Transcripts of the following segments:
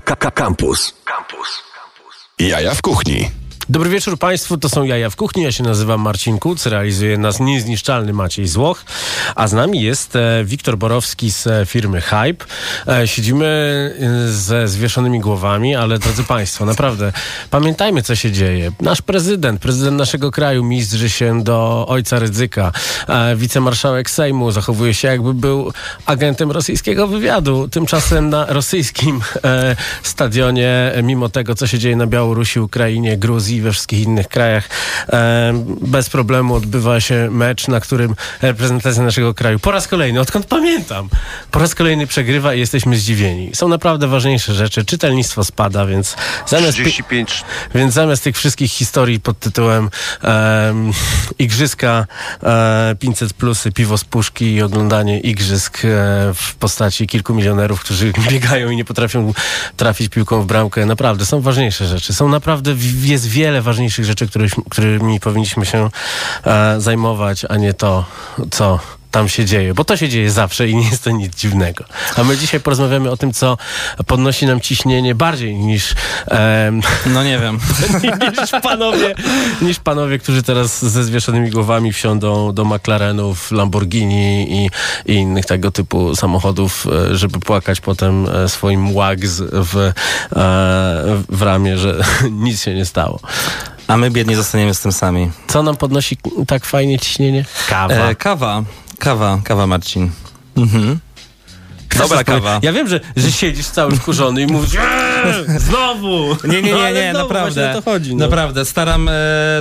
Campus. Campus. Jaja w kuchni. Dobry wieczór Państwu, to są Jaja w Kuchni. Ja się nazywam Marcin Kuc, realizuje nas niezniszczalny Maciej Złoch, a z nami jest e, Wiktor Borowski z e, firmy Hype. E, siedzimy ze zwieszonymi głowami, ale drodzy Państwo, naprawdę pamiętajmy, co się dzieje. Nasz prezydent, prezydent naszego kraju mistrzy się do ojca Rydzyka. E, wicemarszałek Sejmu zachowuje się, jakby był agentem rosyjskiego wywiadu. Tymczasem na rosyjskim stadionie, mimo tego, co się dzieje na Białorusi, Ukrainie, Gruzji, i we wszystkich innych krajach e, bez problemu odbywa się mecz, na którym reprezentacja naszego kraju po raz kolejny, odkąd pamiętam, po raz kolejny przegrywa i jesteśmy zdziwieni. Są naprawdę ważniejsze rzeczy. Czytelnictwo spada, więc zamiast, ty- 35 więc zamiast tych wszystkich historii pod tytułem em, Igrzyska e, 500 plusy, piwo z puszki i oglądanie igrzysk e, w postaci kilku milionerów, którzy biegają i nie potrafią trafić piłką w bramkę. Naprawdę, są ważniejsze rzeczy. Są naprawdę, jest wiele ważniejszych rzeczy, którymi powinniśmy się e, zajmować, a nie to, co tam się dzieje, bo to się dzieje zawsze i nie jest to nic dziwnego. A my dzisiaj porozmawiamy o tym, co podnosi nam ciśnienie bardziej niż em, No nie wiem. niż panowie, niż panowie, którzy teraz ze zwieszonymi głowami wsiądą do McLarenów, Lamborghini i, i innych tego typu samochodów, e, żeby płakać potem e, swoim łags w, e, w ramię, że nic się nie stało. A my biedni zostaniemy z tym sami. Co nam podnosi tak fajnie ciśnienie? Kawa. E, kawa. Kawa, kawa Marcin. Mhm. Dobra kawa. Ja wiem, że, że siedzisz cały wkurzony i mówisz "Eee, znowu! Nie, nie, No, nie, ale nie, znowu naprawdę. to chodzi. No. Naprawdę, staram e,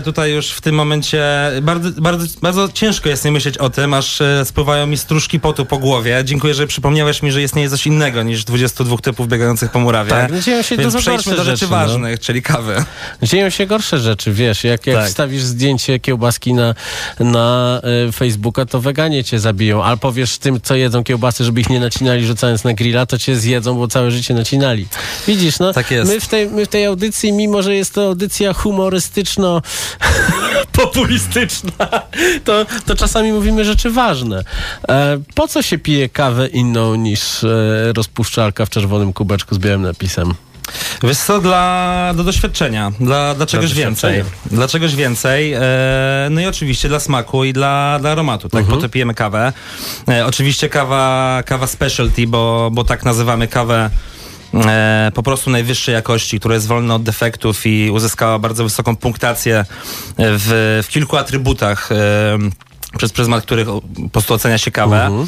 tutaj już w tym momencie, bardzo, bardzo, bardzo ciężko jest nie myśleć o tym, aż e, spływają mi stróżki potu po głowie. Dziękuję, że przypomniałeś mi, że istnieje coś innego niż 22 typów biegających po murawie. Tak, no dzieją się Więc przejdźmy gorsze do rzeczy rzeczy, no. ważnych, czyli kawy. Dzieją się gorsze rzeczy, wiesz, jak, jak Tak. wstawisz zdjęcie kiełbaski na, na y, Facebooka, to weganie cię zabiją. Albo powiesz tym, co jedzą kiełbasy, żeby ich nie nacinali rzucając na grilla, to cię zjedzą, bo całe życie nacinali. Widzisz, no, Tak jest. My, w tej, my w tej audycji, mimo że jest to audycja humorystyczno-populistyczna, to, to czasami mówimy rzeczy ważne. E, po co się pije kawę inną niż e, rozpuszczalka w czerwonym kubeczku z białym napisem? Wiesz co, dla, do doświadczenia, dla, dla czegoś więcej. doświadczenia. Dla czegoś więcej, e, no i oczywiście dla smaku i dla, dla aromatu, tak, po to pijemy kawę. E, oczywiście kawa, kawa specialty, bo, bo tak nazywamy kawę e, po prostu najwyższej jakości, która jest wolna od defektów i uzyskała bardzo wysoką punktację w, w kilku atrybutach. E, przez pryzmat których po prostu ocenia się kawę.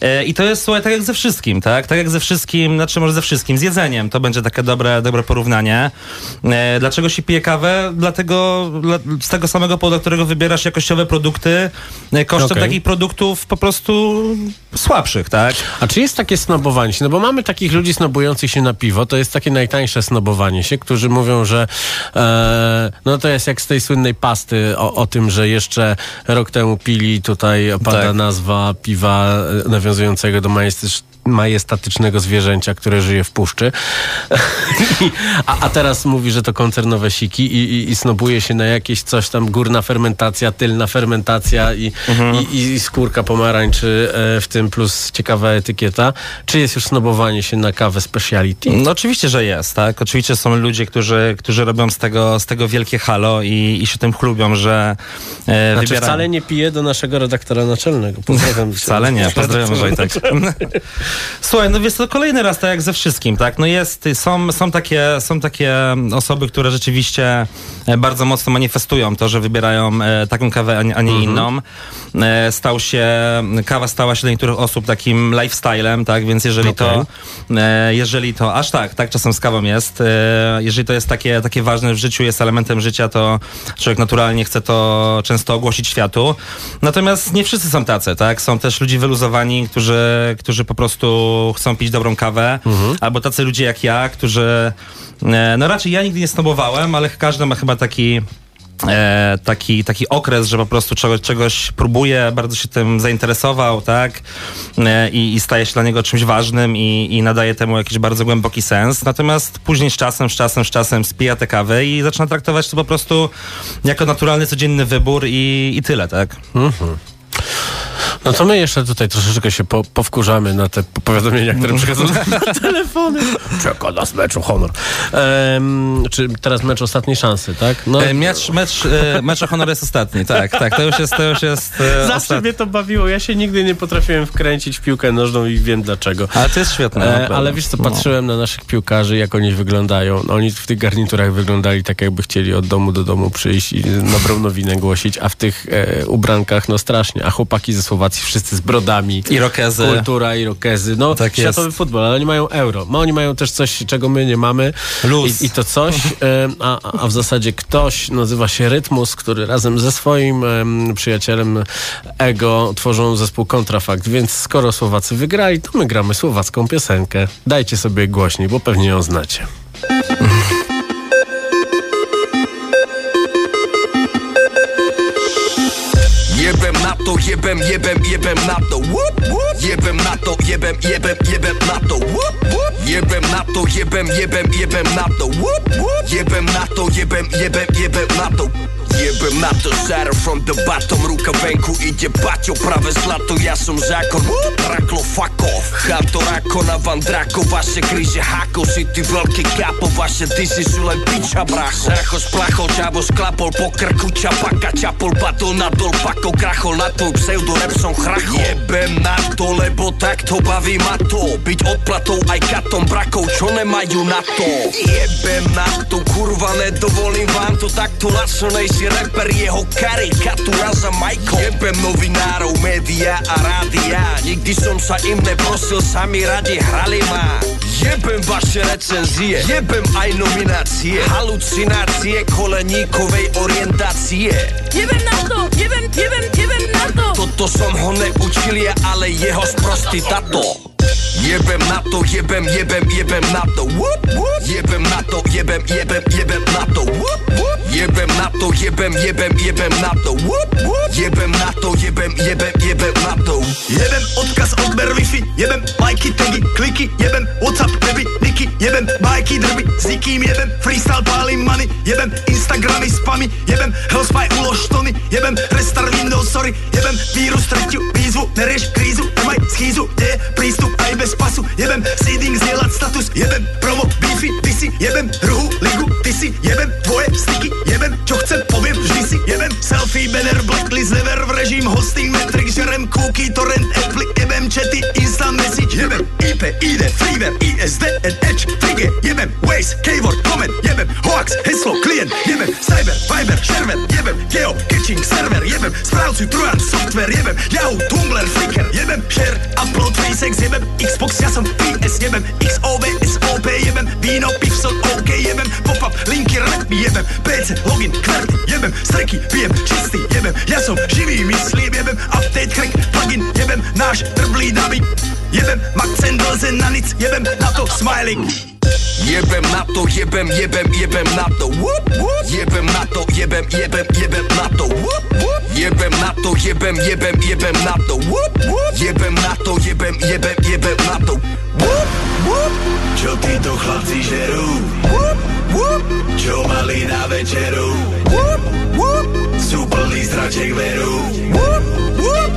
E, I to jest, słuchaj, tak jak ze wszystkim, tak? Tak jak ze wszystkim, znaczy może ze wszystkim, z jedzeniem. To będzie takie dobre, dobre porównanie. E, dlaczego się pije kawę? Dlatego, dla, z tego samego powodu, którego wybierasz jakościowe produkty e, kosztem Okej. takich produktów po prostu słabszych, tak? A czy jest takie snobowanie się? No bo mamy takich ludzi snobujących się na piwo, to jest takie najtańsze snobowanie się, którzy mówią, że e, no to jest jak z tej słynnej pasty o, o tym, że jeszcze rok temu pili, tutaj pada Tak. nazwa piwa e, nawiązującego do majestycz, majestatycznego zwierzęcia, które żyje w puszczy. A, a teraz mówi, że to koncernowe siki i, i, i snobuje się na jakieś coś tam, górna fermentacja, tylna fermentacja i, i, i skórka pomarańczy e, w tym plus ciekawa etykieta. Czy jest już snobowanie się na kawę speciality? No oczywiście, że jest, tak? Oczywiście są ludzie, którzy, którzy robią z tego, z tego wielkie halo i, i się tym chlubią, że e, Znaczy wybierają... wcale nie piję do naszego redaktora naczelnego. Pozdrawiam. Wcale nie, pozdrawiam Wojtek. Słuchaj, no wiesz, to kolejny raz, tak jak ze wszystkim, tak? No jest, są, są, takie, są takie osoby, które rzeczywiście e, bardzo mocno manifestują to, że wybierają e, taką kawę, a nie, nie inną. E, stał się, kawa stała się dla niektórych osób takim lifestylem, tak? Więc jeżeli to, e, jeżeli to, aż tak, tak czasem z kawą jest, jeżeli to jest takie, takie ważne w życiu, jest elementem życia, to człowiek naturalnie chce to często ogłosić światu. Natomiast nie wszyscy są tacy, tak? Są też ludzie wyluzowani, którzy, którzy po prostu chcą pić dobrą kawę, albo tacy ludzie jak ja, którzy, e, no raczej ja nigdy nie snobowałem, ale każdy ma chyba taki e, taki, taki okres, że po prostu czegoś, czegoś próbuje, bardzo się tym zainteresował, tak? E, i, I staje się dla niego czymś ważnym i, i nadaje temu jakiś bardzo głęboki sens. Natomiast później z czasem, z czasem, z czasem spija tę kawę i zaczyna traktować to po prostu jako naturalny, codzienny wybór i, i tyle, tak? No to my jeszcze tutaj troszeczkę się po, powkurzamy na te powiadomienia, które przychodzą na telefony. Czeka nas mecz o honor. Ehm, czy teraz mecz ostatniej szansy, tak? No, E, Mecz, mecz, e, mecz o honor jest ostatni, tak, tak. To już jest, to już jest e, Zawsze mnie to bawiło. Ja się nigdy nie potrafiłem wkręcić w piłkę nożną i wiem dlaczego. Ale to jest świetne. E, ale wiesz co, No. patrzyłem na naszych piłkarzy, jak oni wyglądają. No, oni w tych garniturach wyglądali tak, jakby chcieli od domu do domu przyjść i dobrą nowinę głosić, a w tych e, ubrankach, no strasznie. A chłopaki ze Słowacji wszyscy z brodami. I rokezy. Kultura i rokezy. No, Tak światowy jest. futbol, ale oni mają euro. No, oni mają też coś, czego my nie mamy. Luz. I, i to coś, a, a w zasadzie ktoś nazywa się Rytmus, który razem ze swoim em, przyjacielem Ego tworzą zespół Kontrafakt, więc skoro Słowacy wygrali, to my gramy słowacką piosenkę. Dajcie sobie głośniej, bo pewnie ją znacie. Jebem jebem, jebem na to Whoop, whoop. Jebem na to, jebem, jebem, jebem na to Whoop, whoop. Jebem na to, jebem, jebem, jebem na to Whoop, whoop. Jebem na to, jebem, jebem, jebem na to Jebem na to, shatter from the bottom. Ruka w ręku idzie bacio Prawe z lato, ja som zakon Raklo, fuck off. Hanto rako na vandrako Vaše križe hako Si ty veľký kapo Vaše disy sú len piča bracho. Racho splachol, čavo sklapol Po krku čapaka Čapol batol nadol pako Krachol na tvoj pseudo rap som chrachol. Jebem na to, lebo takto baví ma to. Byť odplatou aj katom brakov Čo nemajú na to. Jebem na to, kurva nedovolím vám to Takto lačnejší rapper Jeho karikatúra za Michael. Jebem novinárov, média a rádia. Nikdy som sa im neprosil, sami radi hrali ma. Jebem vaše recenzie, jebem aj nominácie. Halucinácie koleníkovej orientácie. Jebem na to, jebem, jebem, jebem na to. Toto som ho neučil ja, ale jeho sprostý tato. Jebem na to, jebem, jebem, jebem na to. Jebem na to, jebem, jebem, jebem na to. Whoop, whoop. Jebem na to, jebem, jebem, jebem na to Whoop, whoop. Jebem na to, jebem, jebem, jebem na to Jebem odkaz, odber Wi-Fi, jebem lajky, tagy, kliky, jebem Whatsapp, baby, niky, jebem bajky, drby, s nikým jebem freestyle, pálim money, jebem Instagramy, spamy, jebem Hellspy, ulož tony, jebem restart Windows, sorry, jebem vírus, tretiu výzvu, nerieš krízu, nemaj schýzu, kde je prístup aj bez pasu, jebem seeding, zdieľať status, jebem promo, beefy, ty si, jebem druhú ligu, ty si, jebem banner, blacklist, never v režim, hosting, metric, žerem kúky, torrent, apply, jebem chaty, instant message, jebem IP, ID, freeware, ISD, Edge, trigger, jebem Waze, keyword, comment, jebem hoax, heslo, klient, jebem cyber, viber, shareware, jebem geo, catching, server, jebem správcu, truant, software, jebem Yahoo, Tumblr, Flickr, jebem share, upload, facex, jebem Xbox, ja som PS, jebem XOV, SOP, jebem víno, jebem PC, login, kverty, jebem streky, pijem čistý, jebem ja som živý, myslím, jebem update, crack, plugin, jebem náš trblý nabík, jebem Maxen, Dlzen na nic, jebem na to smiling. Jebem na to, jebem, jebem, jebem na to Whoop, whoop. Jebem na to, jebem, jebem, jebem na to Whoop, whoop. Jebem na to, jebem, jebem, jebem na to Whoop, whoop. Jebem na to, jebem, jebem, jebem na to Whoop, whoop. Čo títo chlapci žerú, Whoop, whoop. čo mali na večeru, Whoop, whoop. sú plný zraček veru, Whoop, whoop.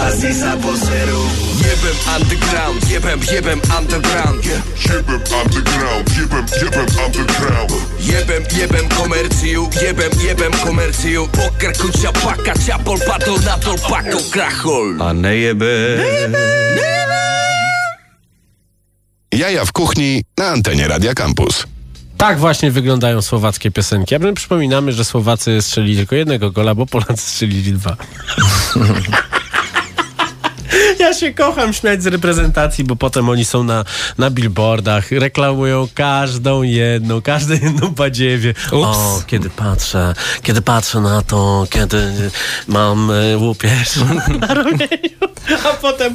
asi sa poserú. Jebem underground, jebem, jebem underground yeah. Jebem underground, jebem, jebem underground. Jebem, jebem komerciu, jebem, jebem komerciu Po krku čapaka, čapol, padol na dol, pakol, krachol A nejebe. Jaja w kuchni na antenie Radia Campus. Tak właśnie wyglądają słowackie piosenki. A my przypominamy, że Słowacy strzelili tylko jednego gola, bo Polacy strzelili dwa. Ja się kocham śmiać z reprezentacji, bo potem oni są na, na billboardach, reklamują każdą jedną, każdą jedną badziewie. O, kiedy patrzę, kiedy patrzę na to, kiedy mam y, łupież na ramieniu, a potem...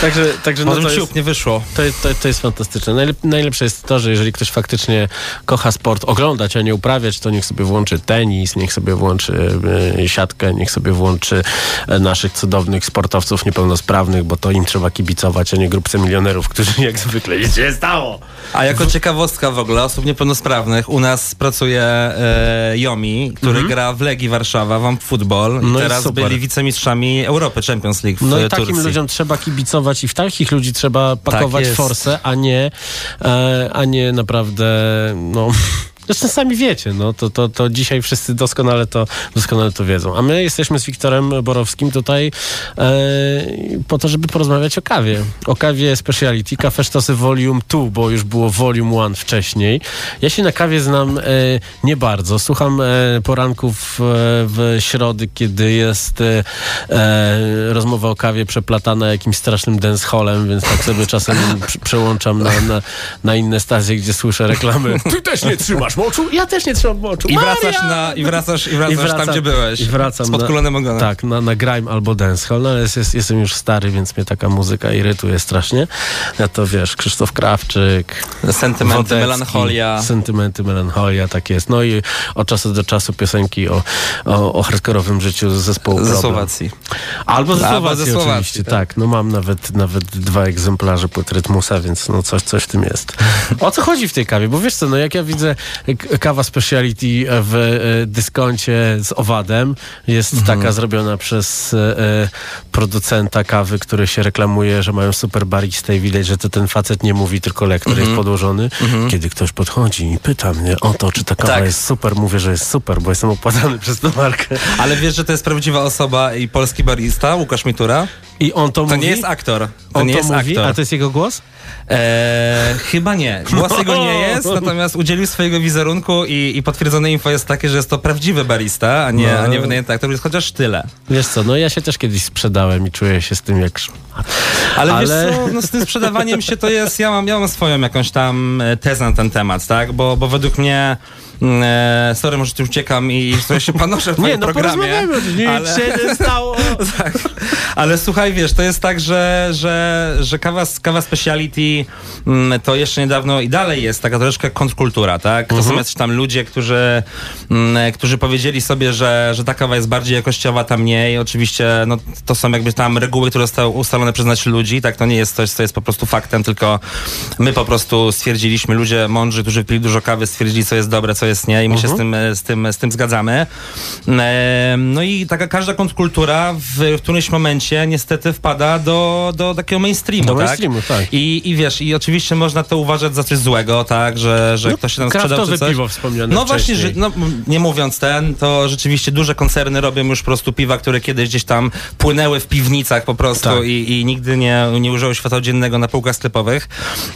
Także, także no to jest... nie wyszło. To, jest- to, to jest fantastyczne. Najlep, najlepsze jest to, że jeżeli ktoś faktycznie kocha sport oglądać, a nie uprawiać, to niech sobie włączy tenis, niech sobie włączy e, siatkę, niech sobie włączy e, naszych cudownych sportowców niepełnosprawnych niepełnosprawnych, bo to im trzeba kibicować, a nie grupce milionerów, którzy jak zwykle nic się nie stało. A jako ciekawostka w ogóle osób niepełnosprawnych, u nas pracuje e, Jomi, który gra w Legii Warszawa, wam futbol i Mhm. No i teraz super. byli wicemistrzami Europy Champions League w No i takim Turcji. ludziom trzeba kibicować i w takich ludzi trzeba pakować jest. forsę, a nie, e, a nie naprawdę, no... Zresztą sami wiecie, no to, to, to dzisiaj wszyscy doskonale to, doskonale to wiedzą. A my jesteśmy z Wiktorem Borowskim tutaj e, po to, żeby porozmawiać o kawie. O kawie Speciality, Cafe Sztosy Volume 2, bo już było Volume 1 wcześniej. Ja się na kawie znam e, nie bardzo. Słucham e, poranków w środy, kiedy jest e, e, rozmowa o kawie przeplatana jakimś strasznym dancehallem, więc tak sobie czasem prze- przełączam na, na, na inne stacje, gdzie słyszę reklamy. Ty też nie trzymasz moczu? Ja też nie trzymam moczu. I wracasz, na, i wracasz, i wracasz tam, gdzie byłeś. I wracam Z podkulonym ogonem. Tak, na, na grime albo dancehall, no ale jest, jest, jestem już stary, więc mnie taka muzyka irytuje strasznie. Ja to wiesz, Krzysztof Krawczyk, Sentymenty, Wodecki, melancholia. Sentymenty, melancholia, tak jest. No i od czasu do czasu piosenki o, o, o hardkorowym życiu zespołu Ze Problem. Słowacji. Albo ze Albo Słowacji ze Słowacji, oczywiście, tak. tak. No mam nawet, nawet dwa egzemplarze płyt Rytmusa, więc no coś, coś w tym jest. O co chodzi w tej kawie? Bo wiesz co, no jak ja widzę kawa speciality w e, dyskoncie z owadem, jest Mhm. taka zrobiona przez e, e, producenta kawy, który się reklamuje, że mają super baristę i widać, że to ten facet nie mówi, tylko lektor Mhm. jest podłożony. Kiedy ktoś podchodzi i pyta mnie o to, czy ta kawa Tak. jest super, mówię, że jest super, bo jestem opłacany przez tę markę. Ale wiesz, że to jest prawdziwa osoba i polski barista, Łukasz Mitura? I on to, To mówi. nie jest aktor. To on nie to jest mówi, aktor. a to jest jego głos? Eee, chyba nie. Głos jego nie jest, natomiast udzielił swojego wizerunku i, i potwierdzone info jest takie, że jest to prawdziwy barista, a nie, No. a nie wynajęty aktor, więc chociaż tyle. Wiesz co, no ja się też kiedyś sprzedałem i czuję się z tym jak. Ale, Ale- wiesz co, no z tym sprzedawaniem się to jest, ja mam, ja mam swoją jakąś tam e, tezę na ten temat, tak? Bo, bo według mnie, e, sorry, może tu uciekam i trochę się panoszę w Nie, moim no programie. nic ale- się nie stało. tak. Ale słuchaj, wiesz, to jest tak, że, że, że kawa, kawa speciality mm, to jeszcze niedawno i dalej jest taka troszeczkę kontrkultura, tak? To są jacyś tam ludzie, którzy, mm, którzy powiedzieli sobie, że, że ta kawa jest bardziej jakościowa, ta mniej. Oczywiście no, to są jakby tam reguły, które zostały ustalone przez naszych ludzi, tak? To nie jest coś, co jest po prostu faktem, tylko my po prostu stwierdziliśmy, ludzie mądrzy, którzy pili dużo kawy, stwierdzili, co jest dobre, co jest nie i my się z tym, z, tym, z tym zgadzamy. E, No i taka każda kontrkultura w, w którymś momencie niestety wpada do, do takiego mainstreamu, Do tak? mainstreamu, tak. I, I wiesz, i oczywiście można to uważać za coś złego, tak? Że, że No, ktoś się tam sprzedał czy coś. piwo wspomniane No właśnie, że, wcześniej. no, nie mówiąc ten, to rzeczywiście duże koncerny robią już po prostu piwa, które kiedyś gdzieś tam płynęły w piwnicach po prostu Tak. i, i nigdy nie, nie użyły światła dziennego na półkach sklepowych.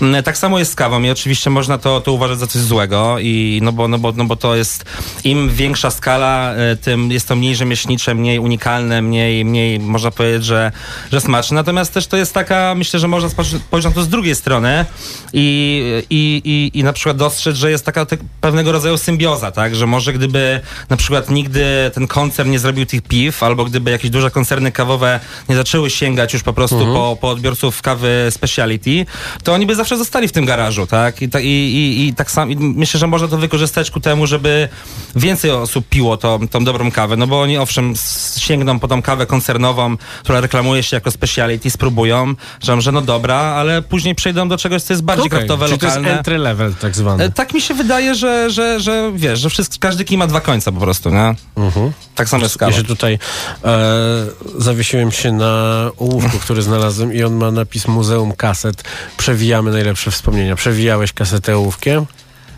Mm, Tak samo jest z kawą i oczywiście można to, to uważać za coś złego i no bo, no, bo, no bo to jest im większa skala, e, tym jest to mniej rzemieślnicze, mniej unikalne, mniej, mniej można powiedzieć, że, że smaczne. Natomiast też to jest taka, myślę, że można spojrzeć na to z drugiej strony i, i, i, i na przykład dostrzec, że jest taka tak, pewnego rodzaju symbioza, tak? Że może gdyby na przykład nigdy ten koncern nie zrobił tych piw, albo gdyby jakieś duże koncerny kawowe nie zaczęły sięgać już po prostu po, po odbiorców kawy speciality, to oni by zawsze zostali w tym garażu, tak? I, ta, i, i, i tak sam, i myślę, że można to wykorzystać ku temu, żeby więcej osób piło tą, tą dobrą kawę, no bo oni owszem sięgną po tą kawę koncernową, która reklamuje się jako speciality, spróbują, że, że no dobra, ale później przejdą do czegoś, co jest bardziej Okej, kraftowe, czyli to jest entry level tak zwany. E, Tak mi się wydaje, że, że, że wiesz, że wszystko, każdy kij ma dwa końca po prostu, nie? Tak samo jest z Ja się tutaj e, zawiesiłem się na ołówku, który znalazłem i on ma napis Muzeum Kaset. Przewijamy najlepsze wspomnienia. Przewijałeś kasetę ołówkiem?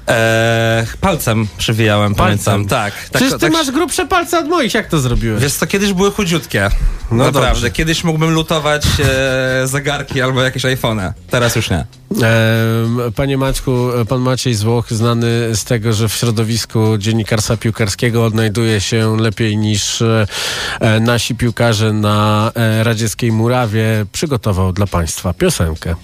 E, palcem przywijałem, pamiętam. Tak. tak Przecież ty tak, masz grubsze palce od moich, jak to zrobiłeś? Wiesz co, kiedyś były chudziutkie. No Naprawdę. dobrze. Kiedyś mógłbym lutować e, zegarki albo jakieś iPhone. Teraz już nie. Em, Panie Maćku, pan Maciej z Włoch, znany z tego, że w środowisku dziennikarstwa piłkarskiego odnajduje się lepiej niż e, nasi piłkarze na e, radzieckiej murawie, przygotował dla Państwa piosenkę.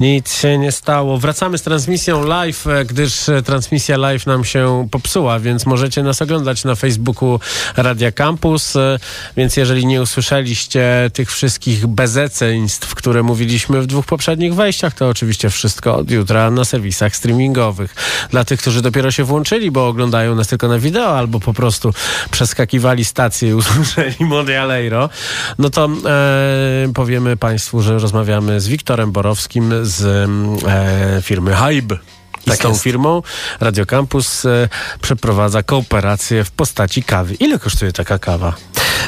Nic się nie stało. Wracamy z transmisją live, e, gdyż e, transmisja live nam się popsuła, więc możecie nas oglądać na Facebooku Radia Campus. e, Więc jeżeli nie usłyszeliście tych wszystkich bezeceństw, które mówiliśmy w dwóch poprzednich wejściach, to oczywiście wszystko od jutra na serwisach streamingowych. Dla tych, którzy dopiero się włączyli, bo oglądają nas tylko na wideo, albo po prostu przeskakiwali stację i usłyszeli Mondialeiro, no to e, powiemy Państwu, że rozmawiamy z Wiktorem Borowskim z e, firmy Hybe. I Tak z tą jest. firmą Radio Campus e, przeprowadza kooperację w postaci kawy. Ile kosztuje taka kawa?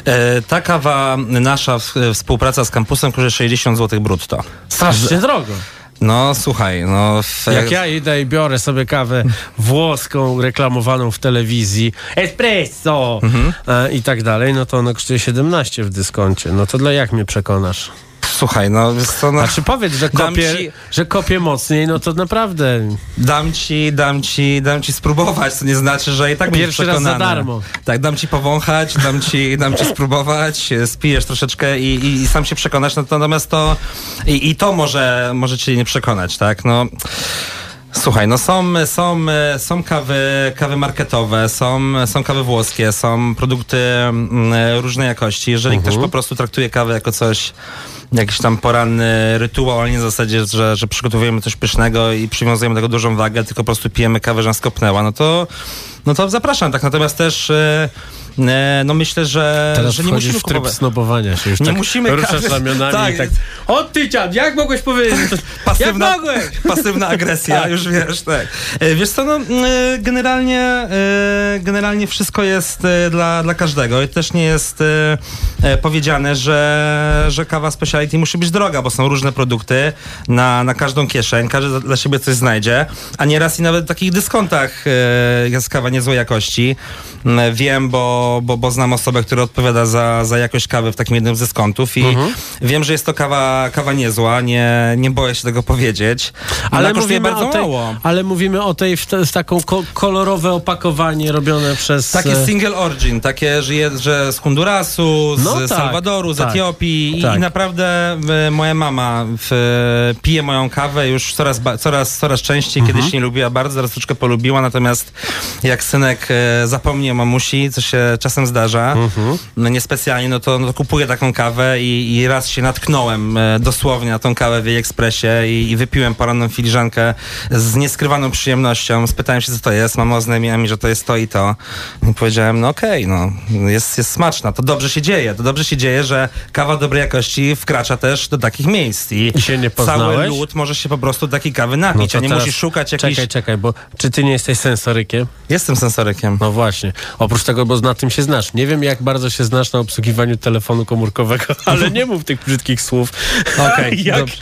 E, ta kawa nasza w, współpraca z kampusem kosztuje 60 zł brutto. Strasznie drogo. No słuchaj, no... W, Jak ja idę i biorę sobie kawę włoską reklamowaną w telewizji, espresso Mhm. e, i tak dalej, no to ona kosztuje 17 w dyskoncie. No to dla jak mnie przekonasz? Słuchaj, no, co, no. Znaczy powiedz, że kopie, ci- że kopie mocniej, no to naprawdę. Dam ci, dam ci, dam ci spróbować, to nie znaczy, że i tak będziesz Pierwszy raz za darmo. Tak, dam ci powąchać, dam ci, dam ci spróbować, spijesz troszeczkę i, i, i sam się przekonasz, no, to natomiast to i, i to może, może cię nie przekonać, tak, no... Słuchaj, no są, są, są kawy, kawy marketowe, są, są kawy włoskie, są produkty mm, różnej jakości. Jeżeli ktoś po prostu traktuje kawę jako coś, jakiś tam poranny rytuał, ale nie w zasadzie, że, że przygotowujemy coś pysznego i przywiązujemy tego dużą wagę, tylko po prostu pijemy kawę, że nas kopnęła, no to no to zapraszam, tak. Natomiast też e, e, no myślę, że, Teraz że nie musimy w tryb kupować. snobowania się już Nie tak musimy ruszasz każdy- ramionami tak. i tak o ty dziad, jak mogłeś powiedzieć? Pasywna, Jak mogłeś? pasywna agresja, już wiesz, tak. E, Wiesz co, no, generalnie, generalnie wszystko jest dla, dla każdego i też nie jest powiedziane, że, że kawa speciality musi być droga, bo są różne produkty na, na każdą kieszeń, każdy dla siebie coś znajdzie, a nieraz i nawet w takich dyskontach jest kawa niezłej jakości. Mm, Wiem, bo, bo, bo znam osobę, która odpowiada za, za jakość kawy w takim jednym z dyskontów i Mhm. wiem, że jest to kawa, kawa niezła, nie, nie boję się tego powiedzieć. Ale Ona kosztuje mówimy, bardzo tej, mało. ale mówimy o tej w, te, w taką ko- kolorowe opakowanie robione przez... Takie single origin, takie, że, jest, że z Hondurasu, z No tak, Salwadoru, z tak, Etiopii i, tak. i naprawdę e, moja mama w, pije moją kawę już coraz, coraz, coraz częściej. Mhm. Kiedyś nie lubiła bardzo, teraz troszeczkę polubiła, natomiast jak synek e, zapomni o mamusi, co się czasem zdarza, Mhm. no niespecjalnie, no to, no to kupuję taką kawę i, i raz się natknąłem e, dosłownie na tą kawę w jej ekspresie i, i wypiłem poranną filiżankę z nieskrywaną przyjemnością. Spytałem się, co to jest. Mama oznajmiła mi, że to jest to i to. I powiedziałem, no okej, no, jest, jest smaczna. To dobrze się dzieje. To dobrze się dzieje, że kawa dobrej jakości wkracza też do takich miejsc. I, I się nie cały lud może się po prostu takiej kawy no napić, to a nie musisz szukać jakiejś... Czekaj, czekaj, bo czy ty nie jesteś sensorykiem? Jestem sensorykiem. No właśnie. Oprócz tego, bo na tym się znasz. Nie wiem, jak bardzo się znasz na obsługiwaniu telefonu komórkowego, ale nie mów tych brzydkich słów. Okej, jak, dobrze.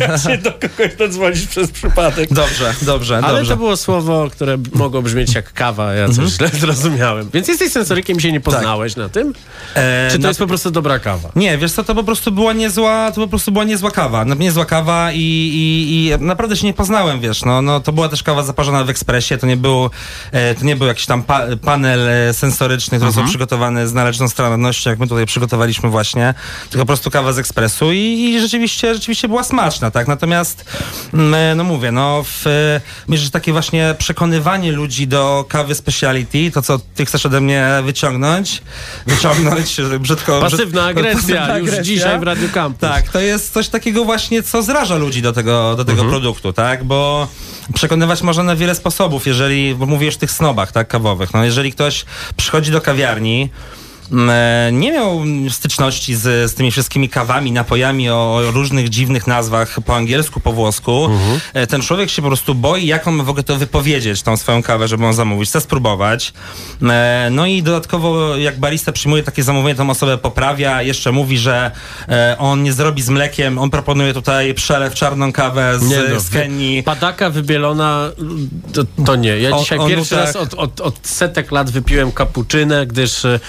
jak się do kogoś dodzwonisz przez przypadek. Dobrze, dobrze, Ale dobrze. Mhm. to było słowo, które mogło brzmieć jak kawa, ja coś źle zrozumiałem. Więc jesteś sensorykiem i się nie poznałeś na tym? E, Czy to jest po prostu dobra kawa? Nie, wiesz co, to po prostu była niezła, to po prostu była niezła kawa. Niezła kawa i, i, i naprawdę się nie poznałem, wiesz, no, no to była też kawa zaparzona w ekspresie, to nie był, e, to nie był jakiś tam pa, panel e, sensoryczny, który Mhm. przygotowany z należytą starannością, jak my tutaj przygotowaliśmy właśnie, tylko po prostu kawa z ekspresu i, i rzeczywiście, rzeczywiście była smaczna, tak, natomiast mm, e, no mówię, no w, e, myślę, że takie właśnie przekonywanie ludzi do kawy speciality, to co ty chcesz ode mnie wyciągnąć, wyciągnąć, brzydko... Pasywna agresja, pasywna już dzisiaj w Radiu Campus. tak, to jest coś takiego właśnie, co zraża ludzi do tego, do tego produktu, tak? Bo przekonywać można na wiele sposobów, jeżeli, bo mówię już o tych snobach, tak, kawowych. No jeżeli ktoś przychodzi do kawiarni, nie miał styczności z, z tymi wszystkimi kawami, napojami o, różnych dziwnych nazwach po angielsku, po włosku. E, Ten człowiek się po prostu boi, jak on ma w ogóle to wypowiedzieć, tą swoją kawę, żeby ją zamówić. Chce spróbować. E, No i dodatkowo, jak barista przyjmuje takie zamówienie, tą osobę poprawia, jeszcze mówi, że e, on nie zrobi z mlekiem, on proponuje tutaj przelew czarną kawę z, Nie no, z Kenii. Padaka wybielona, to, to nie. Ja dzisiaj o pierwszy nutach- raz od, od, od setek lat wypiłem kapuczynę, gdyż e,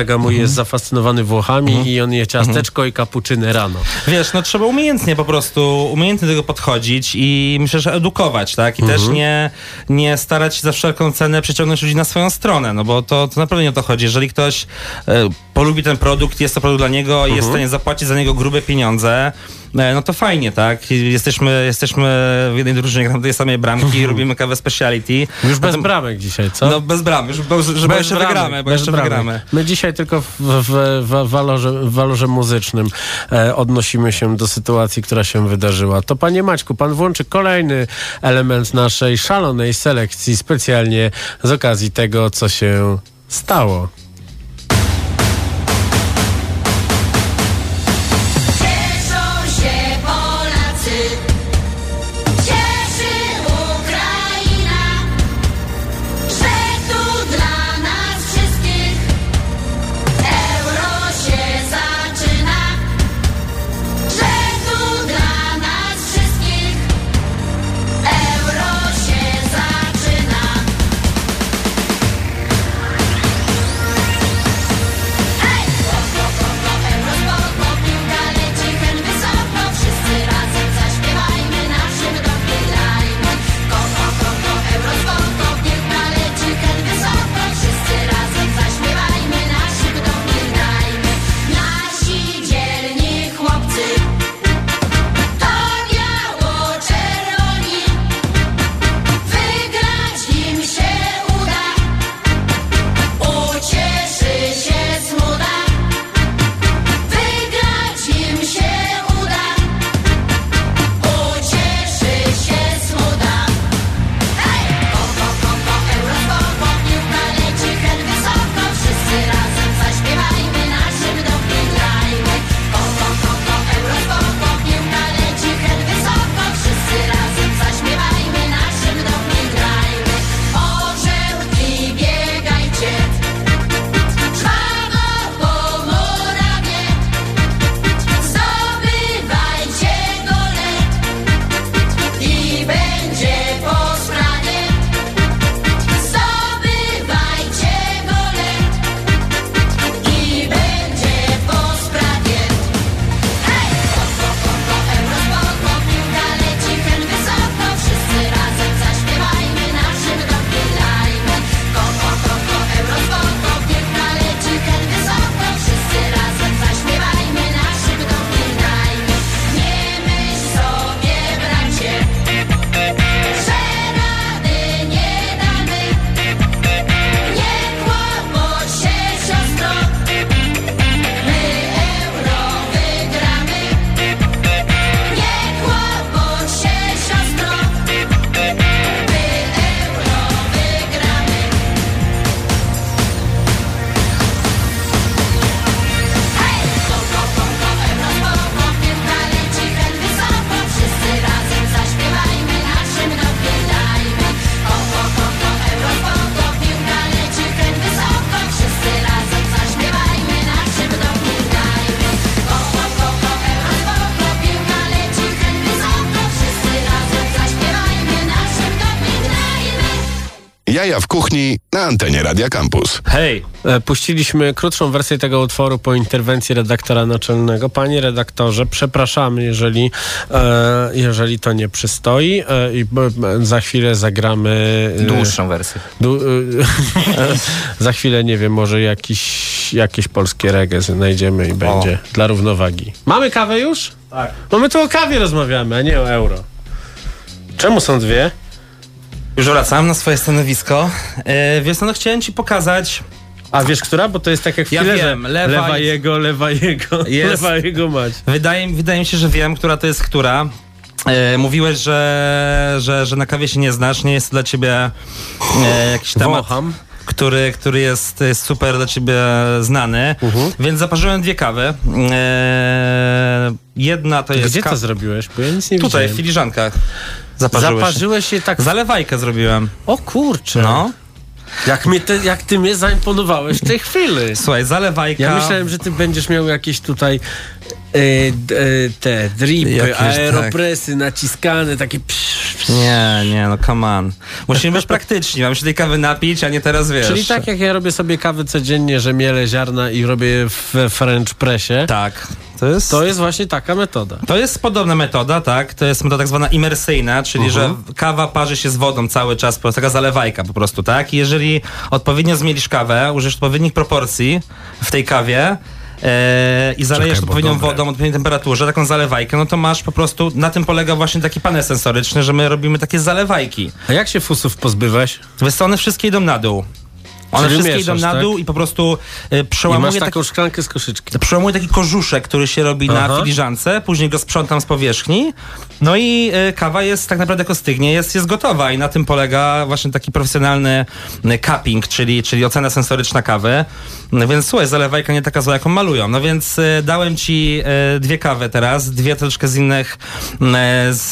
kolega mój Mhm. jest zafascynowany Włochami i on je ciasteczko i kapuczynę rano. Wiesz, no trzeba umiejętnie po prostu, umiejętnie do tego podchodzić i myślę, że edukować, tak? I też nie, nie starać się za wszelką cenę przyciągnąć ludzi na swoją stronę, no bo to, to naprawdę nie o to chodzi. Jeżeli ktoś e, polubi ten produkt, jest to produkt dla niego i jest w stanie zapłacić za niego grube pieniądze, e, no to fajnie, tak? Jesteśmy, jesteśmy w jednej drużynie, gramy tej samej bramki, robimy kawę speciality. Już bez Natom- bramek dzisiaj, co? No bez bramy, już, bo, że bo jeszcze bramek, wygramy, bo jeszcze bramek. wygramy. My dzisiaj tylko w, w, w, walorze, w walorze muzycznym e, odnosimy się do sytuacji, która się wydarzyła. To panie Maćku, pan włączy kolejny element naszej szalonej selekcji specjalnie z okazji tego, co się stało. Kuchni na antenie Radia Campus. Hej! E, Puściliśmy krótszą wersję tego utworu po interwencji redaktora naczelnego. Panie redaktorze, przepraszamy, jeżeli, e, jeżeli to nie przystoi e, i b, b, za chwilę zagramy... e, Dłuższą wersję. Du, e, za chwilę, nie wiem, może jakiś, jakieś polskie reggae znajdziemy i będzie dla równowagi. Mamy kawę już? Tak. No my tu o kawie rozmawiamy, a nie o euro. Czemu są dwie? Już wracam na swoje stanowisko. E, co, no chciałem ci pokazać... A wiesz, która? Bo to jest tak jak w Ja wiem, lewa lewa jest- jego, lewa jego, Jest. lewa jego mać. Wydaje, wydaje mi się, że wiem, która to jest która. E, mówiłeś, że, że, że na kawie się nie znasz, nie jest to dla ciebie e, jakiś temat, Wącham. który, który jest, jest super dla ciebie znany, Mhm. więc zaparzyłem dwie kawy. E, jedna to jest Gdzie to zrobiłeś? Bo ja nic nie Tutaj, w widziałem. filiżankach. Zaparzyłeś. Zaparzyłeś się tak... Zalewajkę zrobiłem. O kurczę. No. Jak, mnie te, jak ty mnie zaimponowałeś w tej chwili. Słuchaj, zalewajka. Ja myślałem, że ty będziesz miał jakieś tutaj te dripy, Jakieś, tak. aeropresy naciskane, takie psz, psz. Nie, nie, no come on. Musimy być praktyczni. Mam się tej kawy napić, a nie teraz wiesz. Czyli tak jak ja robię sobie kawę codziennie, że mielę ziarna i robię w French pressie, Tak. To jest... to jest właśnie taka metoda. To jest podobna metoda, tak? To jest metoda tak zwana imersyjna, czyli że kawa parzy się z wodą cały czas, po prostu taka zalewajka po prostu, tak? I jeżeli odpowiednio zmielisz kawę, użyjesz odpowiednich proporcji w tej kawie, e, i zalejesz Czekaj, odpowiednią dobre. wodą, odpowiedniej temperaturze, taką zalewajkę, no to masz po prostu, na tym polega właśnie taki panel sensoryczny, że my robimy takie zalewajki. A jak się fusów pozbywać? Wiesz one wszystkie idą na dół. One Czyli wszystkie mieszasz, idą na tak? dół i po prostu e, I przełamuje masz taki taką szklankę z koszyczki. Przełamuję taki korzuszek, który się robi Aha. na filiżance, później go sprzątam z powierzchni. No i y, kawa jest tak naprawdę jako stygnie, jest, jest gotowa i na tym polega właśnie taki profesjonalny y, cupping, czyli, czyli ocena sensoryczna kawy. No więc słuchaj, zalewajka nie taka zła, jaką malują. No więc y, dałem ci y, dwie kawy teraz, dwie troszkę z innych, y, z,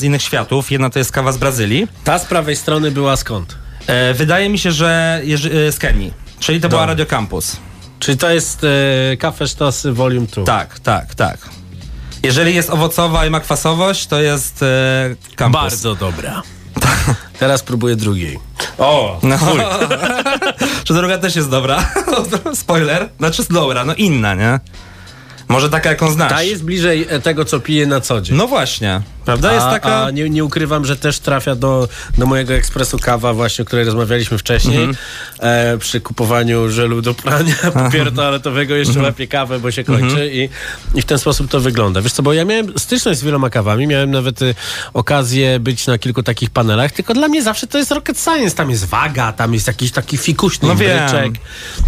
z innych światów. Jedna to jest kawa z Brazylii. Ta z prawej strony była skąd? E, wydaje mi się, że y, z Kenii. Czyli to była Radio Campus. Czyli to jest e, Cafe Sztos Volume 2. Tak, tak, tak. Jeżeli jest owocowa i ma kwasowość, to jest e, kampus. Bardzo dobra. Teraz próbuję drugiej. O, no. Czy druga też jest dobra? Spoiler. Znaczy jest dobra, no inna, nie? Może taka, jaką znasz. Ta jest bliżej e, tego, co piję na co dzień. No właśnie, prawda? a, Jest taka... a nie, nie ukrywam, że też trafia do, do mojego ekspresu kawa, właśnie o której rozmawialiśmy wcześniej. Mhm. E, przy kupowaniu żelu do prania, papieru toaletowego jeszcze Mhm. łapię kawę, bo się kończy i, i w ten sposób to wygląda. Wiesz co, bo ja miałem styczność z wieloma kawami, miałem nawet y, okazję być na kilku takich panelach, tylko dla mnie zawsze to jest rocket science. Tam jest waga, tam jest jakiś taki fikuśny No wiem,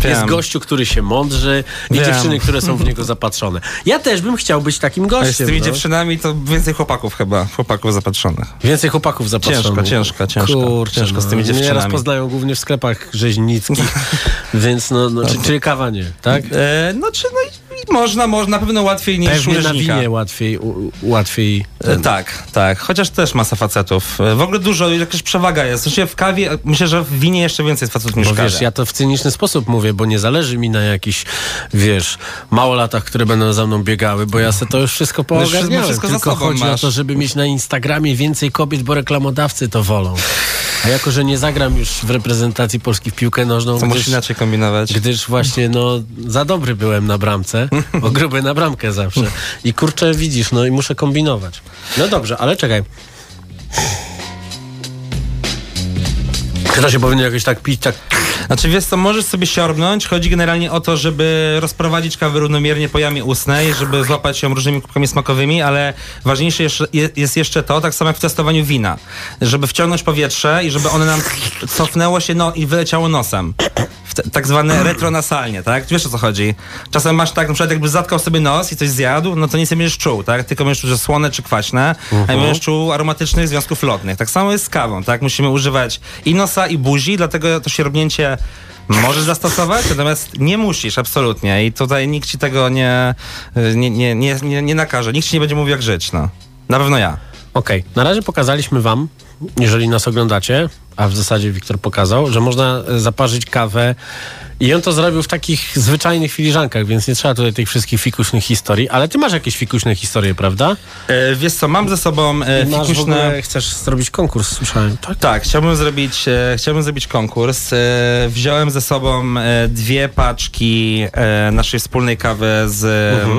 jest gościu, który się mądrzy i Wiem. dziewczyny, które są w niego zapatrzone. Ja też bym chciał być takim Z gościem. tymi no. dziewczynami to więcej chłopaków chyba, chłopaków zapatrzonych. Więcej chłopaków zapatrzonych. Ciężko, ciężko, ciężko. Kurczę, Ciężko z tymi no, dziewczynami. rozpoznają głównie w sklepach rzeźnickich, więc no, no czy, czyli kawa nie, tak? E, no czy, no można, można, na pewno łatwiej niż Pewnie na winie łatwiej, u, łatwiej E, Tak, tak. Chociaż też masa facetów. E, W ogóle dużo, jakaś przewaga jest. Znaczy w kawie, myślę, że w winie jeszcze więcej jest facetów niż Bo w kawie. wiesz, ja to w cyniczny sposób mówię, bo nie zależy mi na jakichś, wiesz, małolatach, które będą za mną biegały, bo ja se to już wszystko No poogarniałem. wszystko za Tylko chodzi o masz. to, żeby mieć na Instagramie więcej kobiet, bo reklamodawcy to wolą. A jako, że nie zagram już w reprezentacji Polski w piłkę nożną, To gdyż, inaczej kombinować. gdyż właśnie, no, za dobry byłem na bramce, bo gruby na bramkę zawsze. I kurczę, widzisz, no i muszę kombinować. No dobrze, ale czekaj. To się powinno jakoś tak pić, tak Znaczy wiesz co, możesz sobie siorbnąć. Chodzi generalnie o to, żeby rozprowadzić kawę równomiernie po jamie ustnej, żeby złapać ją różnymi kubkami smakowymi, ale ważniejsze jest jeszcze to, tak samo jak w testowaniu wina, żeby wciągnąć powietrze i żeby one nam cofnęło się no, i wyleciało nosem. Tak zwane retronasalnie, tak? Wiesz o co chodzi? Czasem masz tak, na przykład jakby zatkał sobie nos i coś zjadł, no to nic nie będziesz czuł, tak? Tylko będziesz czuł, że słone czy kwaśne, a nie będziesz czuł aromatycznych związków lotnych. Tak samo jest z kawą, tak? Musimy używać i nosa, i buzi, dlatego to sierbnięcie możesz zastosować, natomiast nie musisz, absolutnie. I tutaj nikt ci tego nie, nie, nie, nie, nie, nie nakaże. Nikt ci nie będzie mówił, jak żyć, no. Na pewno ja. Okej, na razie pokazaliśmy wam, jeżeli nas oglądacie, a w zasadzie Wiktor pokazał, że można e, zaparzyć kawę I on to zrobił w takich zwyczajnych filiżankach, więc nie trzeba tutaj tych wszystkich fikuśnych historii. Ale ty masz jakieś fikuśne historie, prawda? E, wiesz co, mam ze sobą e, masz fikuśne... ogóle, chcesz zrobić konkurs, słyszałem, tak? Tak, chciałbym zrobić, e, chciałbym zrobić konkurs. E, wziąłem ze sobą e, dwie paczki e, naszej wspólnej kawy z